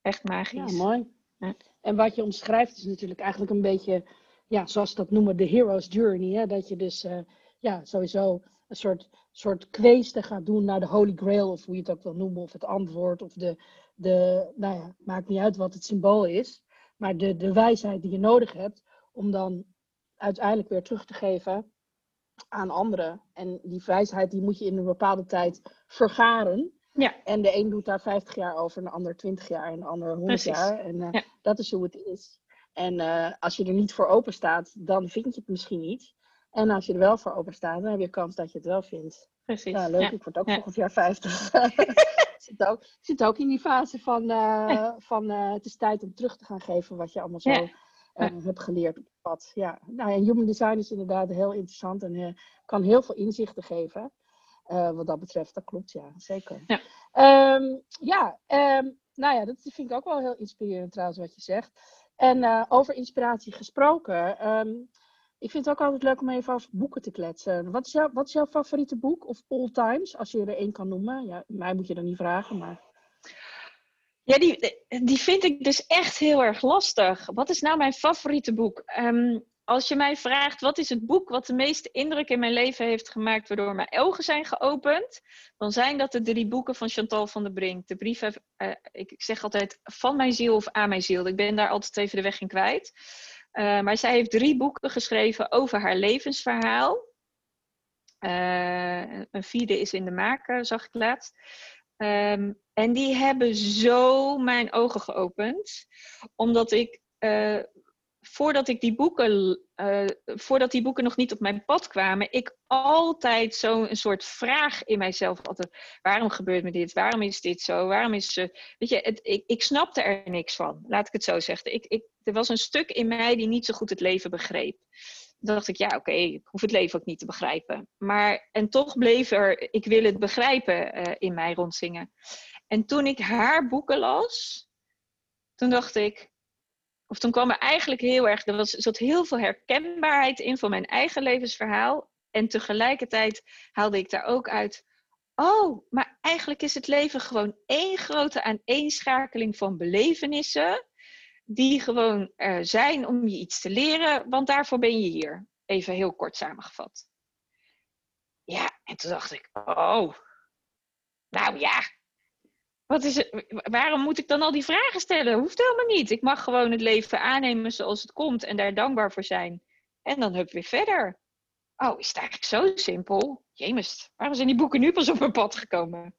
Echt magisch. Ja, mooi. Ja. En wat je omschrijft is natuurlijk eigenlijk een beetje, ja, zoals ze dat noemen, de hero's journey. Hè? Dat je dus, uh, ja, sowieso een soort, soort kweeste gaat doen naar de Holy Grail, of hoe je het ook wil noemen, of het antwoord, of de, de nou ja, maakt niet uit wat het symbool is, maar de, de wijsheid die je nodig hebt om dan uiteindelijk weer terug te geven aan anderen. En die wijsheid die moet je in een bepaalde tijd vergaren. Ja. En de een doet daar 50 jaar over, en de ander 20 jaar en de ander 100 jaar. En uh, ja. dat is hoe het is. En uh, als je er niet voor open staat, dan vind je het misschien niet. En als je er wel voor open staat, dan heb je kans dat je het wel vindt. Precies. Ja, leuk. Ja. Ik word ook Ja. volgend jaar 50. zit, ook, zit ook in die fase van, eh, van eh, het is tijd om terug te gaan geven wat je allemaal zo Ja. eh, hebt geleerd op het pad. Ja. Nou, en human design is inderdaad heel interessant en kan heel veel inzichten geven. wat dat betreft, dat klopt, ja, zeker. Ja. Ehm, ja, ehm, nou ja, dat vind ik ook wel heel inspirerend trouwens wat je zegt. En over inspiratie gesproken. ehm, ik vind het ook altijd leuk om even over boeken te kletsen. Wat is, jouw, wat is jouw favoriete boek? Of all times, als je er één kan noemen. Ja, mij moet je dan niet vragen, maar... Ja, die, die vind ik dus echt heel erg lastig. Wat is nou mijn favoriete boek? Ehm, als je mij vraagt wat is het boek wat de meeste indruk in mijn leven heeft gemaakt, waardoor mijn ogen zijn geopend, dan zijn dat de drie boeken van Chantal van der Brink. De brieven, uh, ik, zeg altijd van mijn ziel of aan mijn ziel. Ik ben daar altijd even de weg in kwijt. Uh, maar zij heeft drie boeken geschreven over haar levensverhaal. Uh, een vierde is in de maak, zag ik laatst. Um, en die hebben zo mijn ogen geopend, omdat ik voordat ik die boeken, uh, voordat die boeken nog niet op mijn pad kwamen, ik altijd zo'n soort vraag in mijzelf altijd. Waarom gebeurt me dit? Waarom is dit zo? Waarom is ze. Weet je, het, ik, ik snapte er niks van, laat ik het zo zeggen. Ik, ik, er was een stuk in mij die niet zo goed het leven begreep. Dan dacht ik, ja, oké, ik hoef het leven ook niet te begrijpen. Maar, en toch bleef er, ik wil het begrijpen, uh, in mij rondzingen. En toen ik haar boeken las, toen dacht ik, of toen kwam er eigenlijk heel erg, er was, zat heel veel herkenbaarheid in van mijn eigen levensverhaal. En tegelijkertijd haalde ik daar ook uit, oh, maar eigenlijk is het leven gewoon één grote aaneenschakeling van belevenissen. Die gewoon zijn om je iets te leren, want daarvoor ben je hier. Even heel kort samengevat. Ja, en toen dacht ik, oh, nou ja, wat is het, waarom moet ik dan al die vragen stellen? Hoeft helemaal niet. Ik mag gewoon het leven aannemen zoals het komt en daar dankbaar voor zijn. En dan hup weer verder. Oh, is het eigenlijk zo simpel? Jemest, waarom zijn die boeken nu pas op mijn pad gekomen?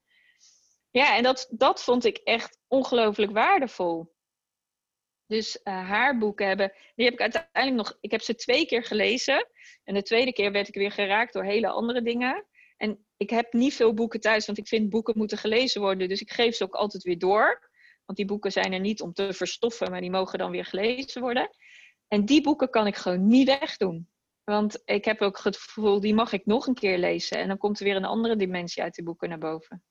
Ja, en dat, dat vond ik echt ongelooflijk waardevol. Dus uh, haar boeken hebben, die heb ik uiteindelijk nog, ik heb ze twee keer gelezen. En de tweede keer werd ik weer geraakt door hele andere dingen. En ik heb niet veel boeken thuis, want ik vind boeken moeten gelezen worden. Dus ik geef ze ook altijd weer door. Want die boeken zijn er niet om te verstoffen, maar die mogen dan weer gelezen worden. En die boeken kan ik gewoon niet wegdoen. Want ik heb ook het gevoel, die mag ik nog een keer lezen. En dan komt er weer een andere dimensie uit die boeken naar boven.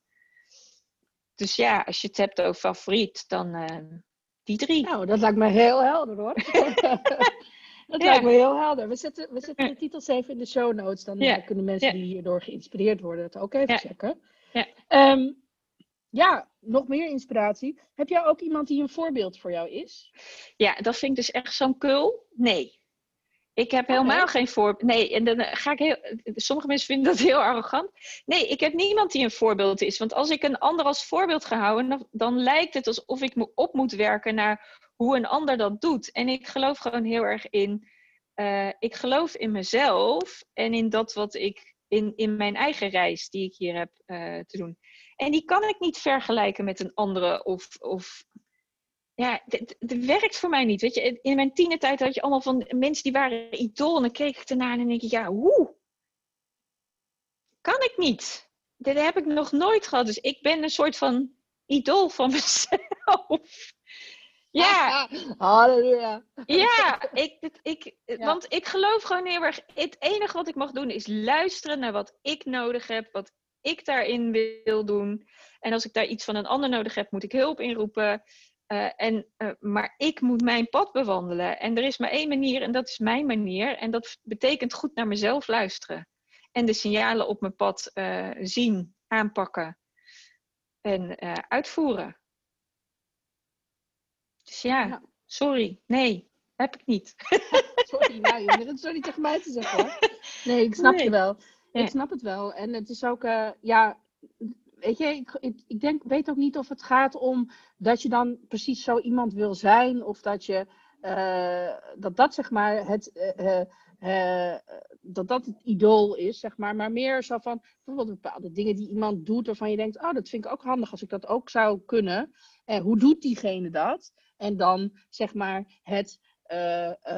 Dus ja, als je het hebt over favoriet, dan uh, die drie. Nou, dat lijkt me heel helder hoor. Dat lijkt me heel helder. We zetten, we zetten de titels even in de show notes. Dan ja. kunnen mensen die hierdoor geïnspireerd worden het ook even checken. Ja. Um, ja, nog meer inspiratie. Heb jij ook iemand die een voorbeeld voor jou is? Ja, dat vind ik dus echt zo'n kul. Nee. Ik heb helemaal geen voorbeeld. Nee, en dan ga ik heel. Sommige mensen vinden dat heel arrogant. Nee, ik heb niemand die een voorbeeld is. Want als ik een ander als voorbeeld ga houden, dan, dan lijkt het alsof ik me op moet werken naar hoe een ander dat doet. En ik geloof gewoon heel erg in. Uh, ik geloof in mezelf en in dat wat ik. In, in mijn eigen reis die ik hier heb uh, te doen. En die kan ik niet vergelijken met een andere of, of ja, het werkt voor mij niet. Weet je, in mijn tienertijd had je allemaal van mensen die waren idool. En dan keek ik ernaar en dan denk ik, ja, hoe? Kan ik niet. Dat heb ik nog nooit gehad. Dus ik ben een soort van idool van mezelf. Ja. Halleluja. Ja, ik, ik, want ik geloof gewoon heel erg. Het enige wat ik mag doen is luisteren naar wat ik nodig heb, wat ik daarin wil doen. En als ik daar iets van een ander nodig heb, moet ik hulp inroepen. Uh, en, uh, maar ik moet mijn pad bewandelen. En er is maar één manier en dat is mijn manier. En dat betekent goed naar mezelf luisteren. En de signalen op mijn pad uh, zien, aanpakken en uitvoeren. Dus ja, ja, sorry. Nee, heb ik niet. sorry, nou, je het zo niet tegen mij te zeggen hoor. Nee, ik snap nee. je wel. Ik snap het wel. En het is ook, ja, weet je, ik, ik, ik, denk, weet ook niet of het gaat om dat je dan precies zo iemand wil zijn. Of dat je, uh, dat dat zeg maar het, uh, uh, dat dat het idool is, zeg maar. Maar meer zo van, bijvoorbeeld bepaalde dingen die iemand doet waarvan je denkt, oh, dat vind ik ook handig als ik dat ook zou kunnen. En hoe doet diegene dat? En dan, zeg maar, het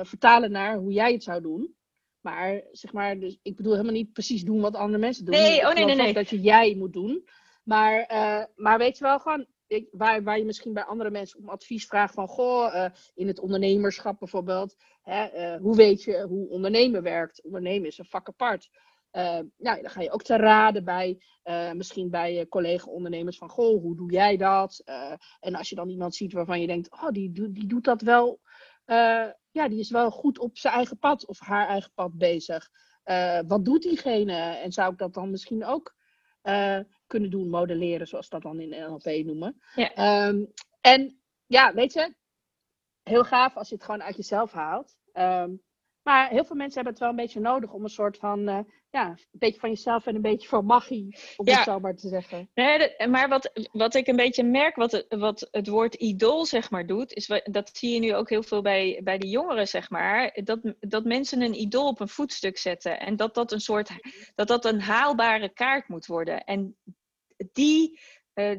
vertalen naar hoe jij het zou doen. Maar zeg maar, dus ik bedoel helemaal niet precies doen wat andere mensen doen. Nee, oh nee, nee, nee. Dat je jij moet doen. Maar, uh, maar weet je wel, gewoon waar, waar je misschien bij andere mensen om advies vraagt van, goh, uh, in het ondernemerschap bijvoorbeeld, hè, uh, hoe weet je hoe ondernemen werkt? Ondernemen is een vak apart. Nou, dan ga je ook te raden bij, misschien bij collega-ondernemers van, goh, hoe doe jij dat? en als je dan iemand ziet waarvan je denkt, oh, die, die doet dat wel, ja, die is wel goed op zijn eigen pad of haar eigen pad bezig. wat doet diegene? En zou ik dat dan misschien ook kunnen doen, modelleren, zoals dat dan in NLP noemen. Ja. Um, en ja, weet je, heel gaaf als je het gewoon uit jezelf haalt. Um, Maar heel veel mensen hebben het wel een beetje nodig om een soort van, uh, ja, een beetje van jezelf en een beetje van magie, om het zo maar te zeggen. Nee, maar wat, wat ik een beetje merk, wat het, wat het woord idool, zeg maar, doet, is, dat zie je nu ook heel veel bij, bij de jongeren, zeg maar, dat, dat mensen een idool op een voetstuk zetten. En dat dat een soort, dat dat een haalbare kaart moet worden. En die uh,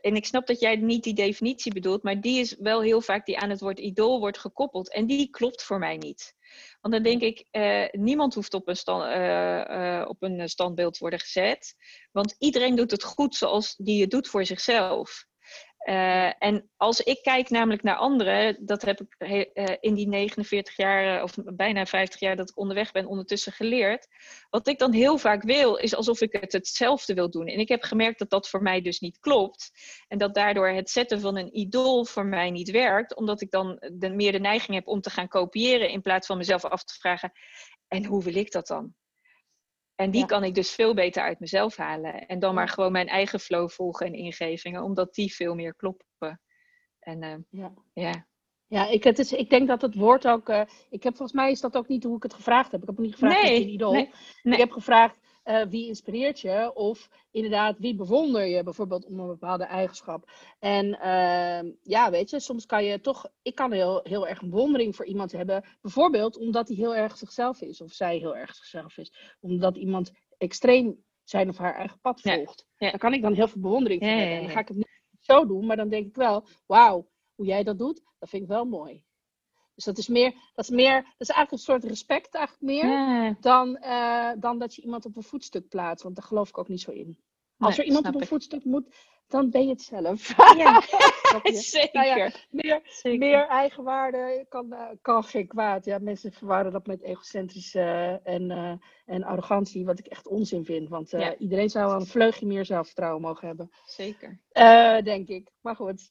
en ik snap dat jij niet die definitie bedoelt, maar die is wel heel vaak die aan het woord idool wordt gekoppeld. En die klopt voor mij niet. Want dan denk ik, uh, niemand hoeft op een, stand, uh, op een standbeeld te worden gezet. Want iedereen doet het goed zoals die het doet voor zichzelf. Uh, en als ik kijk namelijk naar anderen, dat heb ik uh, in die 49 jaar of bijna 50 jaar dat ik onderweg ben ondertussen geleerd. Wat ik dan heel vaak wil, is alsof ik het hetzelfde wil doen. En ik heb gemerkt dat dat voor mij dus niet klopt. En dat daardoor het zetten van een idool voor mij niet werkt, omdat ik dan meer de neiging heb om te gaan kopiëren in plaats van mezelf af te vragen: en hoe wil ik dat dan? En die kan ik dus veel beter uit mezelf halen. En dan maar gewoon mijn eigen flow volgen en ingevingen, omdat die veel meer kloppen. En uh, ja. ja. Ja, ik, het is, ik denk dat het woord ook. Uh, ik heb volgens mij is dat ook niet hoe ik het gevraagd heb. Ik heb niet gevraagd nee, een idool. Nee, nee. Ik heb gevraagd uh, wie inspireert je? Of inderdaad, wie bewonder je bijvoorbeeld om een bepaalde eigenschap? En uh, ja, weet je, soms kan je toch. Ik kan heel, heel erg een bewondering voor iemand hebben. Bijvoorbeeld omdat hij heel erg zichzelf is, of zij heel erg zichzelf is. Omdat iemand extreem zijn of haar eigen pad volgt. Ja, kan ik dan heel veel bewondering voor hebben. En dan ga ik het niet zo doen, maar dan denk ik wel: wauw, hoe jij dat doet, dat vind ik wel mooi. Dus dat is meer, dat is meer, dat is eigenlijk een soort respect eigenlijk meer dan, uh, dan dat je iemand op een voetstuk plaatst. Want daar geloof ik ook niet zo in. Als er iemand op een voetstuk moet, dan ben je het zelf. Ja, zeker. Nou ja, meer, zeker. meer eigenwaarde kan, uh, kan geen kwaad. Ja, mensen verwarren dat met egocentrische uh, en, uh, en arrogantie, wat ik echt onzin vind. Want ja. iedereen zou een vleugje meer zelfvertrouwen mogen hebben. Zeker. denk ik. Maar goed.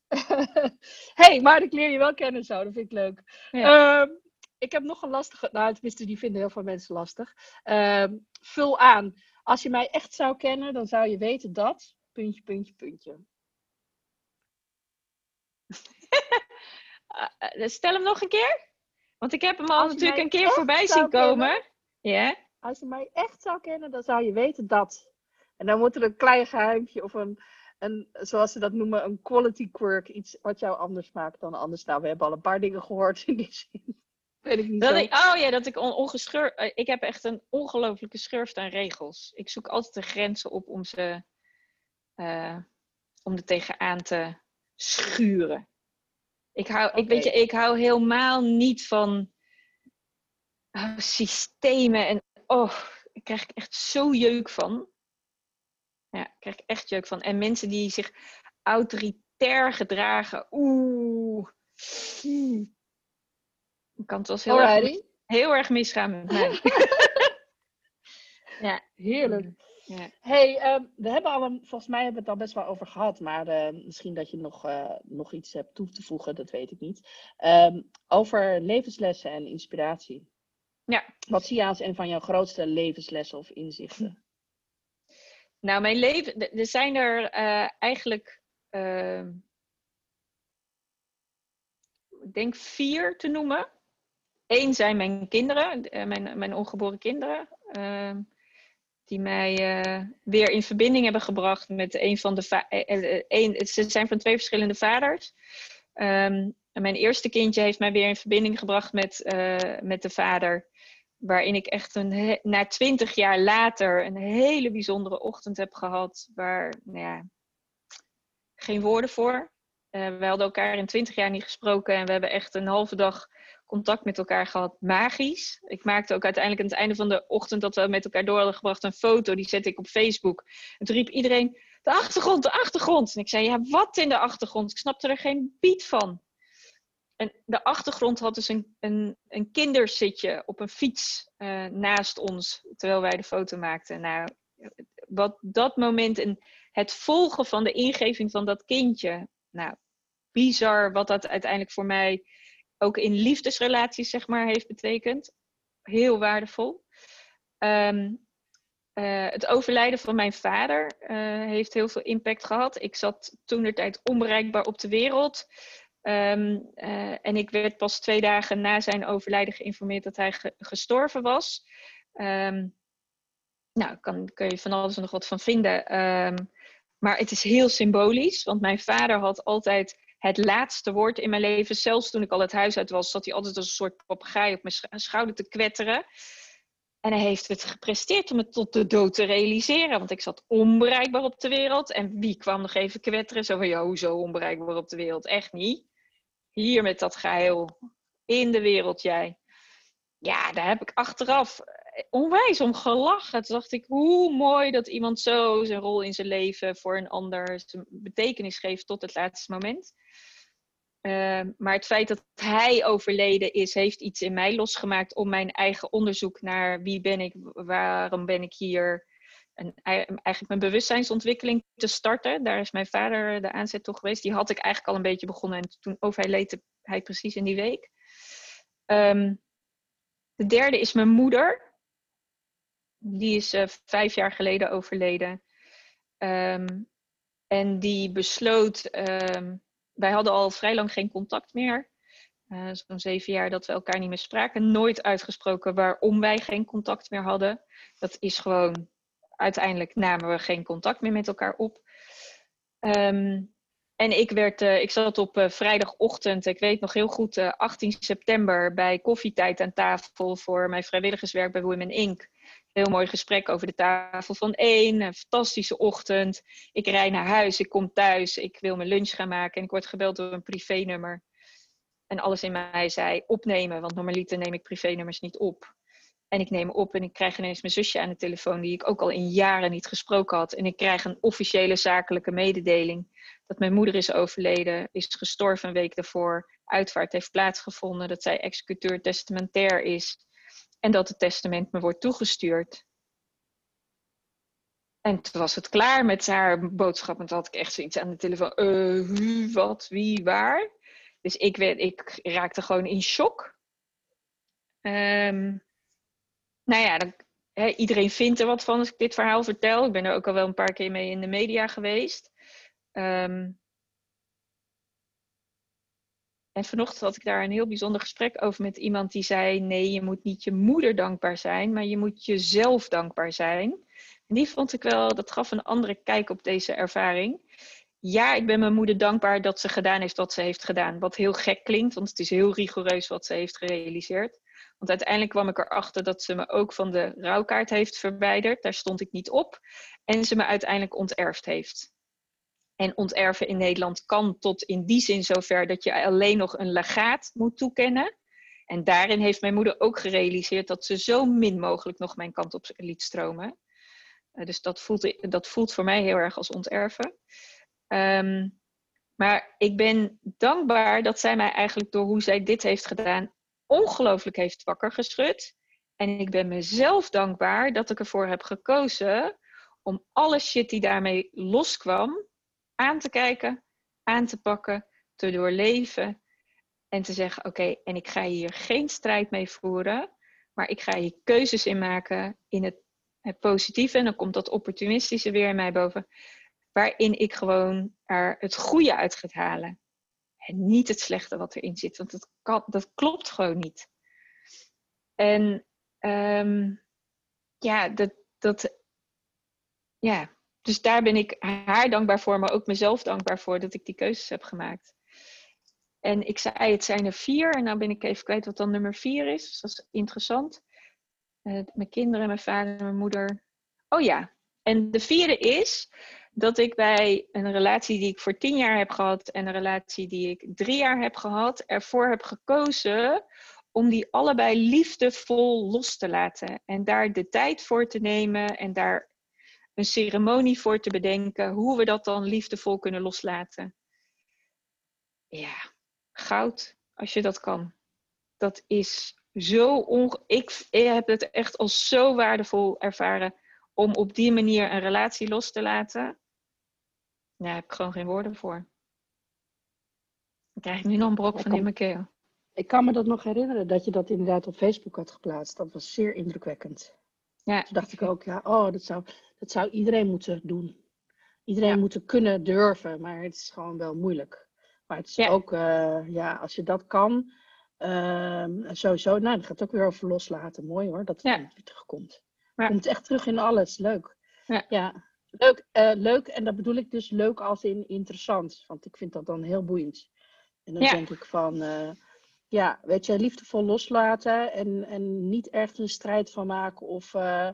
hey, maar ik leer je wel kennen zo. Dat vind ik leuk. Ja. Ehm, ik heb nog een lastige, nou tenminste die vinden heel veel mensen lastig. Ehm, vul aan. Als je mij echt zou kennen, dan zou je weten dat puntje, puntje, puntje. uh, stel hem nog een keer. Want ik heb hem al natuurlijk een keer voorbij zien komen. Als je mij echt zou kennen, dan zou je weten dat. En dan moet er een klein geheimje of een, een, zoals ze dat noemen, een quality quirk. Iets wat jou anders maakt dan anders. Nou, we hebben al een paar dingen gehoord in die zin. Weet ik niet dat ik, oh ja, dat ik on, ongeschur, eh, Ik heb echt een ongelofelijke schurft aan regels. Ik zoek altijd de grenzen op om ze uh, om er tegenaan te schuren. Ik hou, ik, weet je, ik hou helemaal niet van oh, systemen en oh, ik krijg echt zo jeuk van. Ja, ik krijg echt jeuk van. En mensen die zich autoritair gedragen, oeh. Ik kan het wel heel erg, heel erg misgaan met mij. ja, heerlijk. Ja. hey, um, we hebben al een, volgens mij hebben we het al best wel over gehad, maar uh, misschien dat je nog, uh, nog iets hebt toe te voegen, dat weet ik niet. Um, over levenslessen en inspiratie. Ja. Wat zie je als een van jouw grootste levenslessen of inzichten? Nou, mijn leven, er zijn er uh, eigenlijk, ik denk vier te noemen. Eén zijn mijn kinderen, mijn, mijn ongeboren kinderen. Ehm, die mij uh, weer in verbinding hebben gebracht met een van de. Uh, een, ze zijn van twee verschillende vaders. Um, en mijn eerste kindje heeft mij weer in verbinding gebracht met, met de vader. Waarin ik echt een, na twintig jaar later een hele bijzondere ochtend heb gehad. Waar, nou ja, geen woorden voor. we hadden elkaar in twintig jaar niet gesproken. En we hebben echt een halve dag contact met elkaar gehad, magisch. Ik maakte ook uiteindelijk aan het einde van de ochtend dat we met elkaar door hadden gebracht een foto, die zette ik op Facebook. En toen riep iedereen, de achtergrond, de achtergrond. En ik zei, ja, wat in de achtergrond? Ik snapte er geen beat van. En de achtergrond had dus een, een, een kinderzitje op een fiets uh, naast ons, terwijl wij de foto maakten. Nou, wat dat moment en het volgen van de ingeving van dat kindje, nou, bizar wat dat uiteindelijk voor mij ook in liefdesrelaties, zeg maar, heeft betekend. Heel waardevol. Um, uh, het overlijden van mijn vader uh, heeft heel veel impact gehad. Ik zat toen de tijd onbereikbaar op de wereld. Ehm, en ik werd pas twee dagen na zijn overlijden geïnformeerd dat hij gestorven was. Um, nou, kan, kun je van alles en nog wat van vinden. Ehm, maar het is heel symbolisch, want mijn vader had altijd het laatste woord in mijn leven. Zelfs toen ik al het huis uit was, zat hij altijd als een soort papegaai op mijn schouder te kwetteren. En hij heeft het gepresteerd om het tot de dood te realiseren. Want ik zat onbereikbaar op de wereld. En wie kwam nog even kwetteren? Zo van, ja, hoezo onbereikbaar op de wereld? Echt niet. Hier met dat geheil. In de wereld jij. Ja, daar heb ik achteraf onwijs om gelachen. Toen dacht ik, hoe mooi dat iemand zo zijn rol in zijn leven voor een ander betekenis geeft tot het laatste moment. Ehm, maar het feit dat hij overleden is, heeft iets in mij losgemaakt om mijn eigen onderzoek naar wie ben ik, waarom ben ik hier, en eigenlijk mijn bewustzijnsontwikkeling te starten. Daar is mijn vader de aanzet toe geweest. Die had ik eigenlijk al een beetje begonnen en toen overleed hij precies in die week. Ehm, de derde is mijn moeder. Die is uh, vijf jaar geleden overleden. Um, en die besloot, um, wij hadden al vrij lang geen contact meer. Uh, Zo'n zeven jaar dat we elkaar niet meer spraken. Nooit uitgesproken waarom wij geen contact meer hadden. Dat is gewoon, uiteindelijk namen we geen contact meer met elkaar op. Um, en ik, werd, uh, ik zat op uh, vrijdagochtend, ik weet nog heel goed, 18 september bij koffietijd aan tafel voor mijn vrijwilligerswerk bij Women Inc heel mooi gesprek over de tafel van één. Een fantastische ochtend. Ik rij naar huis, ik kom thuis, ik wil mijn lunch gaan maken en ik word gebeld door een privénummer. En alles in mij zei opnemen, want normaliter neem ik privénummers niet op. En ik neem op en ik krijg ineens mijn zusje aan de telefoon, die ik ook al in jaren niet gesproken had. En ik krijg een officiële zakelijke mededeling dat mijn moeder is overleden, is gestorven een week daarvoor. Uitvaart heeft plaatsgevonden, dat zij executeur testamentair is. En dat het testament me wordt toegestuurd. En toen was het klaar met haar boodschap. En toen had ik echt zoiets aan de telefoon. Uh, wat, wie, waar? Dus ik, werd, ik raakte gewoon in shock. Um, nou ja, dan, iedereen vindt er wat van als ik dit verhaal vertel. Ik ben er ook al wel een paar keer mee in de media geweest. Um, en vanochtend had ik daar een heel bijzonder gesprek over met iemand die zei: Nee, je moet niet je moeder dankbaar zijn, maar je moet jezelf dankbaar zijn. En die vond ik wel, dat gaf een andere kijk op deze ervaring. Ja, ik ben mijn moeder dankbaar dat ze gedaan heeft wat ze heeft gedaan. Wat heel gek klinkt, want het is heel rigoureus wat ze heeft gerealiseerd. Want uiteindelijk kwam ik erachter dat ze me ook van de rouwkaart heeft verwijderd. Daar stond ik niet op. En ze me uiteindelijk onterfd heeft. En onterven in Nederland kan tot in die zin zover dat je alleen nog een legaat moet toekennen. En daarin heeft mijn moeder ook gerealiseerd dat ze zo min mogelijk nog mijn kant op liet stromen. Uh, dus dat voelt, dat voelt voor mij heel erg als onterven. Um, maar ik ben dankbaar dat zij mij eigenlijk door hoe zij dit heeft gedaan ongelooflijk heeft wakker geschud. En ik ben mezelf dankbaar dat ik ervoor heb gekozen om alle shit die daarmee loskwam, aan te kijken, aan te pakken, te doorleven en te zeggen: Oké, en ik ga hier geen strijd mee voeren, maar ik ga hier keuzes in maken in het, het positieve. En dan komt dat opportunistische weer in mij boven, waarin ik gewoon er het goede uit ga halen. En niet het slechte wat erin zit, want dat, kan, dat klopt gewoon niet. En um, ja, dat, dat, ja, dus daar ben ik haar dankbaar voor, maar ook mezelf dankbaar voor dat ik die keuzes heb gemaakt. En ik zei, het zijn er vier. En nou ben ik even kwijt wat dan nummer vier is. Dus dat is interessant. Uh, mijn kinderen, mijn vader, mijn moeder. Oh ja. En de vierde is dat ik bij een relatie die ik voor tien jaar heb gehad en een relatie die ik drie jaar heb gehad, ervoor heb gekozen om die allebei liefdevol los te laten. En daar de tijd voor te nemen en daar een ceremonie voor te bedenken hoe we dat dan liefdevol kunnen loslaten. Ja, goud als je dat kan. Dat is zo onge... Ik, heb het echt als zo waardevol ervaren om op die manier een relatie los te laten. Daar heb ik gewoon geen woorden voor. Dan krijg ik nu nog een brok van in mijn keel. Ik kan me dat nog herinneren dat je dat inderdaad op Facebook had geplaatst. Dat was zeer indrukwekkend. Ja. Toen dacht ik ook, ja, oh, dat zou, dat zou iedereen moeten doen. Iedereen ja. moeten kunnen durven, maar het is gewoon wel moeilijk. Maar het is ook, ja, als je dat kan, uh, sowieso, nou, dat gaat ook weer over loslaten. Mooi hoor, dat het weer terugkomt. Ja. Komt echt terug in alles, leuk. Ja. ja. Leuk, leuk, en dat bedoel ik dus leuk als in interessant, want ik vind dat dan heel boeiend. En dan denk ik van, ja, weet je, liefdevol loslaten en, en niet echt een strijd van maken of uh,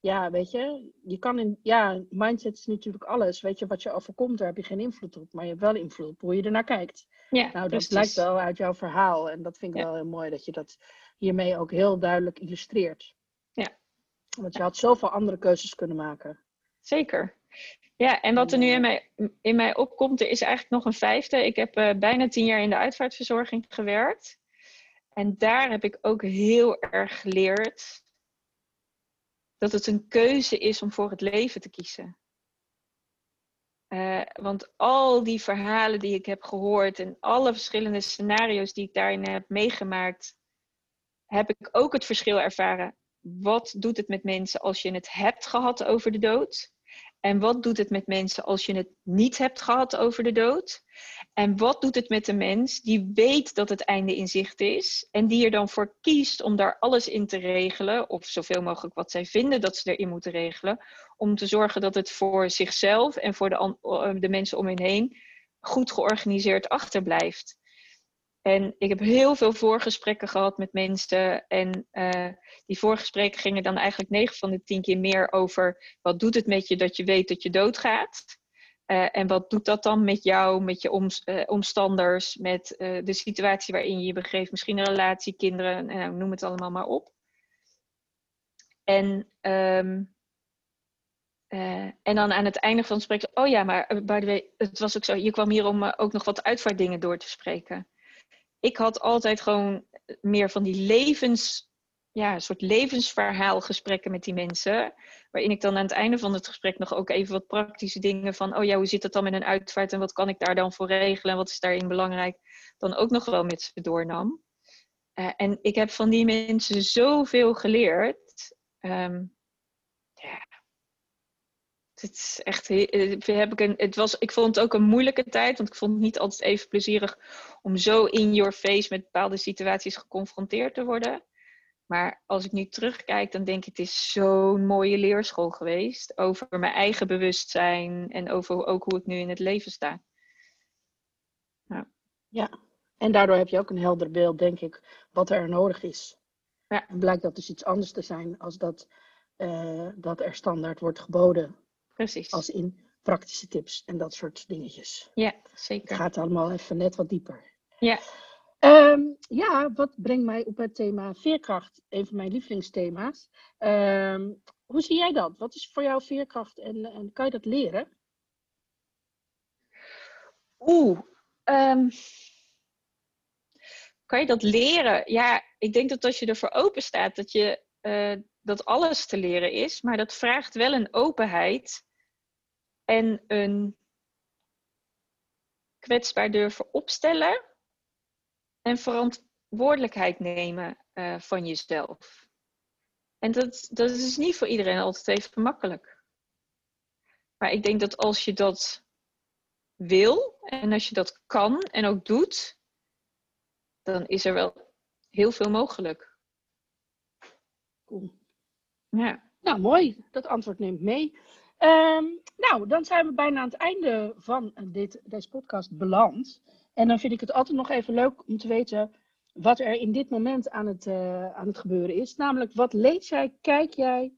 ja, weet je, je kan in, ja, mindset is natuurlijk alles. Weet je, wat je overkomt, daar heb je geen invloed op, maar je hebt wel invloed op hoe je ernaar kijkt. Ja, nou, dat blijkt wel uit jouw verhaal en dat vind ik wel heel mooi dat je dat hiermee ook heel duidelijk illustreert. Ja. Want je had zoveel andere keuzes kunnen maken. Zeker. Ja, en wat er nu in mij, in mij opkomt, er is eigenlijk nog een vijfde. Ik heb uh, bijna tien jaar in de uitvaartverzorging gewerkt. En daar heb ik ook heel erg geleerd dat het een keuze is om voor het leven te kiezen. Uh, want al die verhalen die ik heb gehoord en alle verschillende scenario's die ik daarin heb meegemaakt, heb ik ook het verschil ervaren. Wat doet het met mensen als je het hebt gehad over de dood? En wat doet het met mensen als je het niet hebt gehad over de dood? En wat doet het met de mens die weet dat het einde in zicht is en die er dan voor kiest om daar alles in te regelen, of zoveel mogelijk wat zij vinden dat ze erin moeten regelen, om te zorgen dat het voor zichzelf en voor de, eh, mensen om hen heen goed georganiseerd achterblijft? En ik heb heel veel voorgesprekken gehad met mensen. En uh, die voorgesprekken gingen dan eigenlijk 9 van de 10 keer meer over wat doet het met je dat je weet dat je doodgaat. Uh, en wat doet dat dan met jou, met je uh, omstanders, met de situatie waarin je je begeeft, misschien een relatie, kinderen, nou, noem het allemaal maar op. En, um, en dan aan het einde van het gesprek, oh ja, maar by the way, het was ook zo, je kwam hier om ook nog wat uitvaartdingen door te spreken ik had altijd gewoon meer van die levens, ja, soort levensverhaalgesprekken met die mensen. Waarin ik dan aan het einde van het gesprek nog ook even wat praktische dingen van, oh ja, hoe zit het dan met een uitvaart en wat kan ik daar dan voor regelen en wat is daarin belangrijk, dan ook nog wel met ze doornam. Uh, en ik heb van die mensen zoveel geleerd. Ja, het is echt, eh, heb ik, een, het was, ik vond het ook een moeilijke tijd, want ik vond het niet altijd even plezierig om zo in your face met bepaalde situaties geconfronteerd te worden. Maar als ik nu terugkijk, dan denk ik, het is zo'n mooie leerschool geweest over mijn eigen bewustzijn en over ook hoe ik nu in het leven sta. Ja, ja. en daardoor heb je ook een helder beeld, denk ik, wat er nodig is. Ja. En blijkt dat dus iets anders te zijn als dat, uh, dat er standaard wordt geboden Precies. Als in praktische tips en dat soort dingetjes. Ja, zeker. Het gaat allemaal even net wat dieper. Ja. Um, ja, wat brengt mij op het thema veerkracht? Een van mijn lievelingsthema's. Um, hoe zie jij dat? Wat is voor jou veerkracht en, en kan je dat leren? Oeh, um, kan je dat leren? Ja, ik denk dat als je ervoor open staat, dat, je, uh, dat alles te leren is. Maar dat vraagt wel een openheid en een kwetsbaar durven opstellen en verantwoordelijkheid nemen uh, van jezelf. En dat, dat is niet voor iedereen altijd even makkelijk. Maar ik denk dat als je dat wil en als je dat kan en ook doet, dan is er wel heel veel mogelijk. Cool. Ja. Nou, mooi. Dat antwoord neemt mee. Um, nou, dan zijn we bijna aan het einde van dit, deze podcast beland. En dan vind ik het altijd nog even leuk om te weten wat er in dit moment aan het, uh, aan het gebeuren is. Namelijk, wat lees jij, kijk jij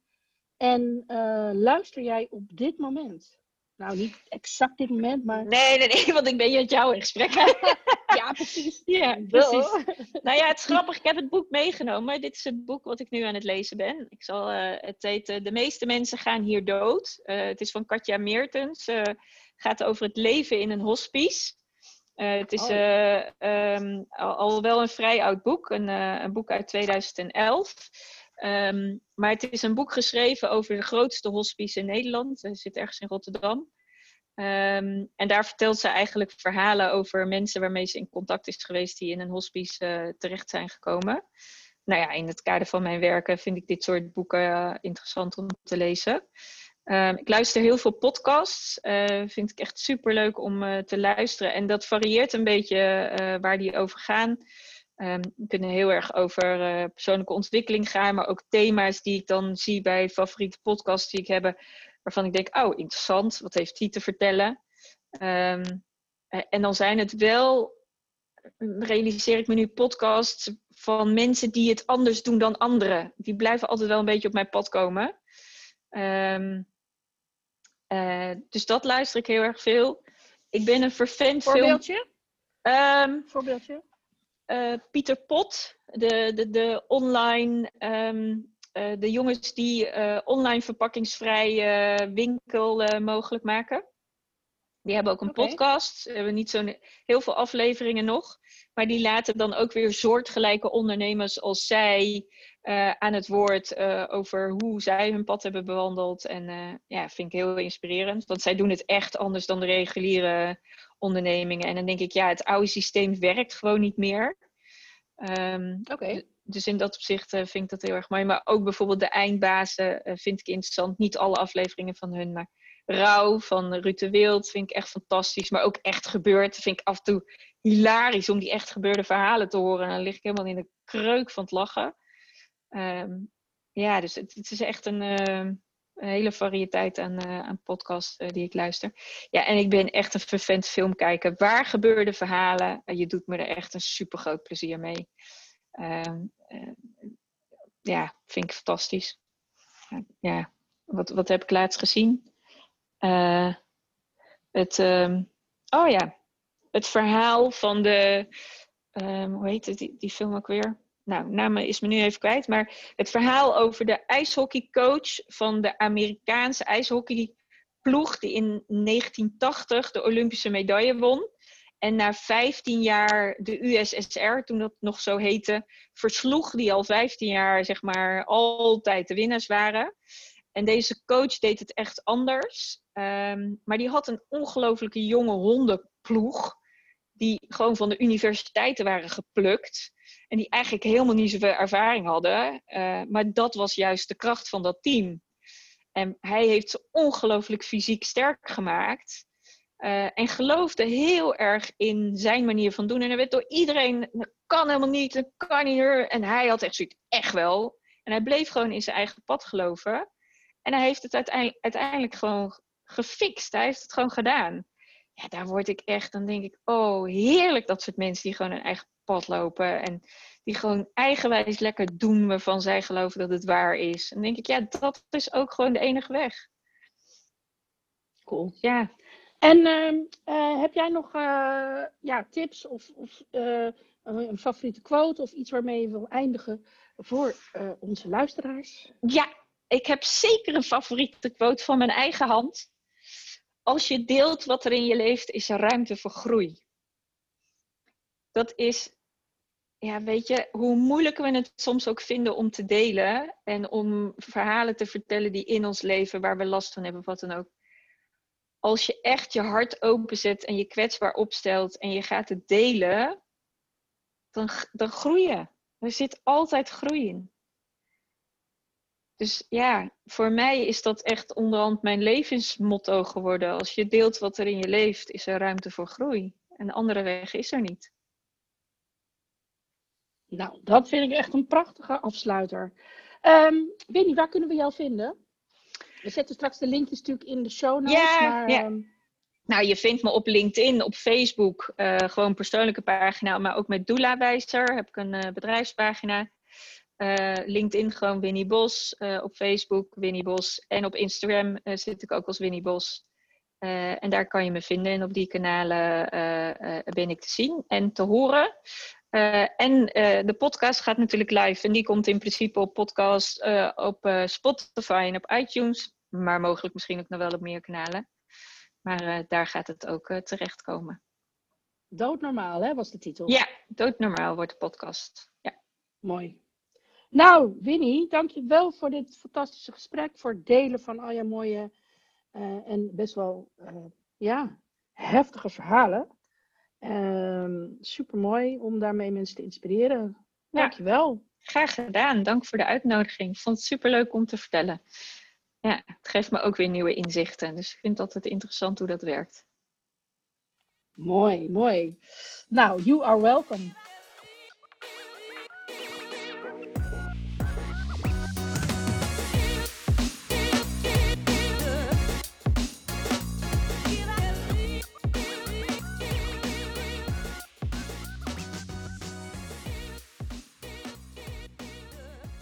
en uh, luister jij op dit moment? Nou, niet exact dit moment, maar... Nee, nee, nee, want ik ben met jou in gesprek. ja, precies. Ja, precies. nou ja, het is grappig. Ik heb het boek meegenomen. Dit is het boek wat ik nu aan het lezen ben. Ik zal, uh, het heet De meeste mensen gaan hier dood. Uh, het is van Katja Meertens. Uh, gaat over het leven in een hospice. het is oh. um, al, al, wel een vrij oud boek. Een, een boek uit 2011. Um, maar het is een boek geschreven over de grootste hospice in Nederland. Het zit ergens in Rotterdam. Um, en daar vertelt ze eigenlijk verhalen over mensen waarmee ze in contact is geweest die in een hospice uh, terecht zijn gekomen. Nou ja, in het kader van mijn werken vind ik dit soort boeken uh, interessant om te lezen. Ehm, ik luister heel veel podcasts. Uh, vind ik echt super leuk om te luisteren. En dat varieert een beetje waar die over gaan. Um, die kunnen heel erg over persoonlijke ontwikkeling gaan, maar ook thema's die ik dan zie bij favoriete podcasts die ik heb, waarvan ik denk, oh, interessant, wat heeft die te vertellen? Um, en dan zijn het wel, realiseer ik me nu, podcasts van mensen die het anders doen dan anderen. Die blijven altijd wel een beetje op mijn pad komen. Um, uh, dus dat luister ik heel erg veel. Ik ben een vervent Voorbeeldje? Um, Voorbeeldje? Uh, Pieter Pot, de, de, de online, um, uh, de jongens die online verpakkingsvrij winkel mogelijk maken. Die hebben ook een okay. podcast. We hebben niet zo heel veel afleveringen nog. Maar die laten dan ook weer soortgelijke ondernemers als zij aan het woord over hoe zij hun pad hebben bewandeld. En ja, vind ik heel inspirerend. Want zij doen het echt anders dan de reguliere ondernemingen. En dan denk ik, ja, het oude systeem werkt gewoon niet meer. Um, Oké. Okay. Dus in dat opzicht vind ik dat heel erg mooi. Maar ook bijvoorbeeld de eindbazen vind ik interessant. Niet alle afleveringen van hun, maar Rauw van Ruud Wild vind ik echt fantastisch. Maar ook echt gebeurd vind ik af en toe hilarisch om die echt gebeurde verhalen te horen. En dan lig ik helemaal in de kreuk van het lachen. Um, ja, dus het, is echt een, een hele variëteit aan, uh, aan podcasts die ik luister. Ja, en ik ben echt een vervent filmkijker. Waar gebeurde verhalen? je doet me er echt een super groot plezier mee. Um, ja, vind ik fantastisch. Ja, wat, wat heb ik laatst gezien? het, um, oh ja, het verhaal van de, hoe heet het, die, die film ook weer? nou, naam is me nu even kwijt, maar het verhaal over de ijshockeycoach van de Amerikaanse ijshockeyploeg die in 1980 de Olympische medaille won. En na 15 jaar de USSR, toen dat nog zo heette, versloeg die al 15 jaar zeg maar altijd de winnaars waren. En deze coach deed het echt anders. Um, maar die had een ongelofelijke jonge hondenploeg. Die gewoon van de universiteiten waren geplukt. En die eigenlijk helemaal niet zoveel ervaring hadden. Uh, maar dat was juist de kracht van dat team. En hij heeft ze ongelooflijk fysiek sterk gemaakt. Uh, en geloofde heel erg in zijn manier van doen. En hij werd door iedereen, dat kan helemaal niet, dat kan niet. En hij had echt zoiets, echt wel. En hij bleef gewoon in zijn eigen pad geloven. En hij heeft het uiteindelijk, uiteindelijk gewoon gefixt. Hij heeft het gewoon gedaan. Ja, daar word ik echt, dan denk ik, oh, heerlijk dat soort mensen die gewoon hun eigen pad lopen. En die gewoon eigenwijs lekker doen waarvan zij geloven dat het waar is. En dan denk ik, ja, dat is ook gewoon de enige weg. Cool. Ja. En uh, heb jij nog uh, ja, tips of, of uh, een favoriete quote of iets waarmee je wil eindigen voor onze luisteraars? Ja, ik heb zeker een favoriete quote van mijn eigen hand. Als je deelt wat er in je leeft, is er ruimte voor groei. Dat is ja, weet je, hoe moeilijk we het soms ook vinden om te delen en om verhalen te vertellen die in ons leven, waar we last van hebben, wat dan ook. Als je echt je hart openzet en je kwetsbaar opstelt en je gaat het delen, dan, dan groei je. Er zit altijd groei in. Dus ja, voor mij is dat echt onderhand mijn levensmotto geworden. Als je deelt wat er in je leeft, is er ruimte voor groei. En andere weg is er niet. Nou, dat vind ik echt een prachtige afsluiter. Um, Winnie, waar kunnen we jou vinden? We zetten straks de linkjes natuurlijk in de show notes. Ja, maar, ja. Um... Nou, je vindt me op LinkedIn, op Facebook, uh, gewoon persoonlijke pagina, maar ook met Doula Wijzer heb ik een uh, bedrijfspagina. Uh, LinkedIn gewoon Winnie Bos, op Facebook Winnie Bos en op Instagram zit ik ook als Winnie Bos. en daar kan je me vinden en op die kanalen ben ik te zien en te horen. Uh, en uh, de podcast gaat natuurlijk live. En die komt in principe op podcast, uh, op Spotify en op iTunes. Maar mogelijk misschien ook nog wel op meer kanalen. Maar daar gaat het ook terechtkomen. Doodnormaal, hè, was de titel? Ja, Doodnormaal wordt de podcast. Ja. Mooi. Nou, Winnie, dank je wel voor dit fantastische gesprek. Voor het delen van al je mooie en best wel ja, heftige verhalen. Um, Super mooi om daarmee mensen te inspireren. Ja. Dankjewel. Graag gedaan. Dank voor de uitnodiging. Ik vond het super leuk om te vertellen. ja, het geeft me ook weer nieuwe inzichten. Dus ik vind het altijd interessant hoe dat werkt. Mooi, mooi. Nou, you are welcome.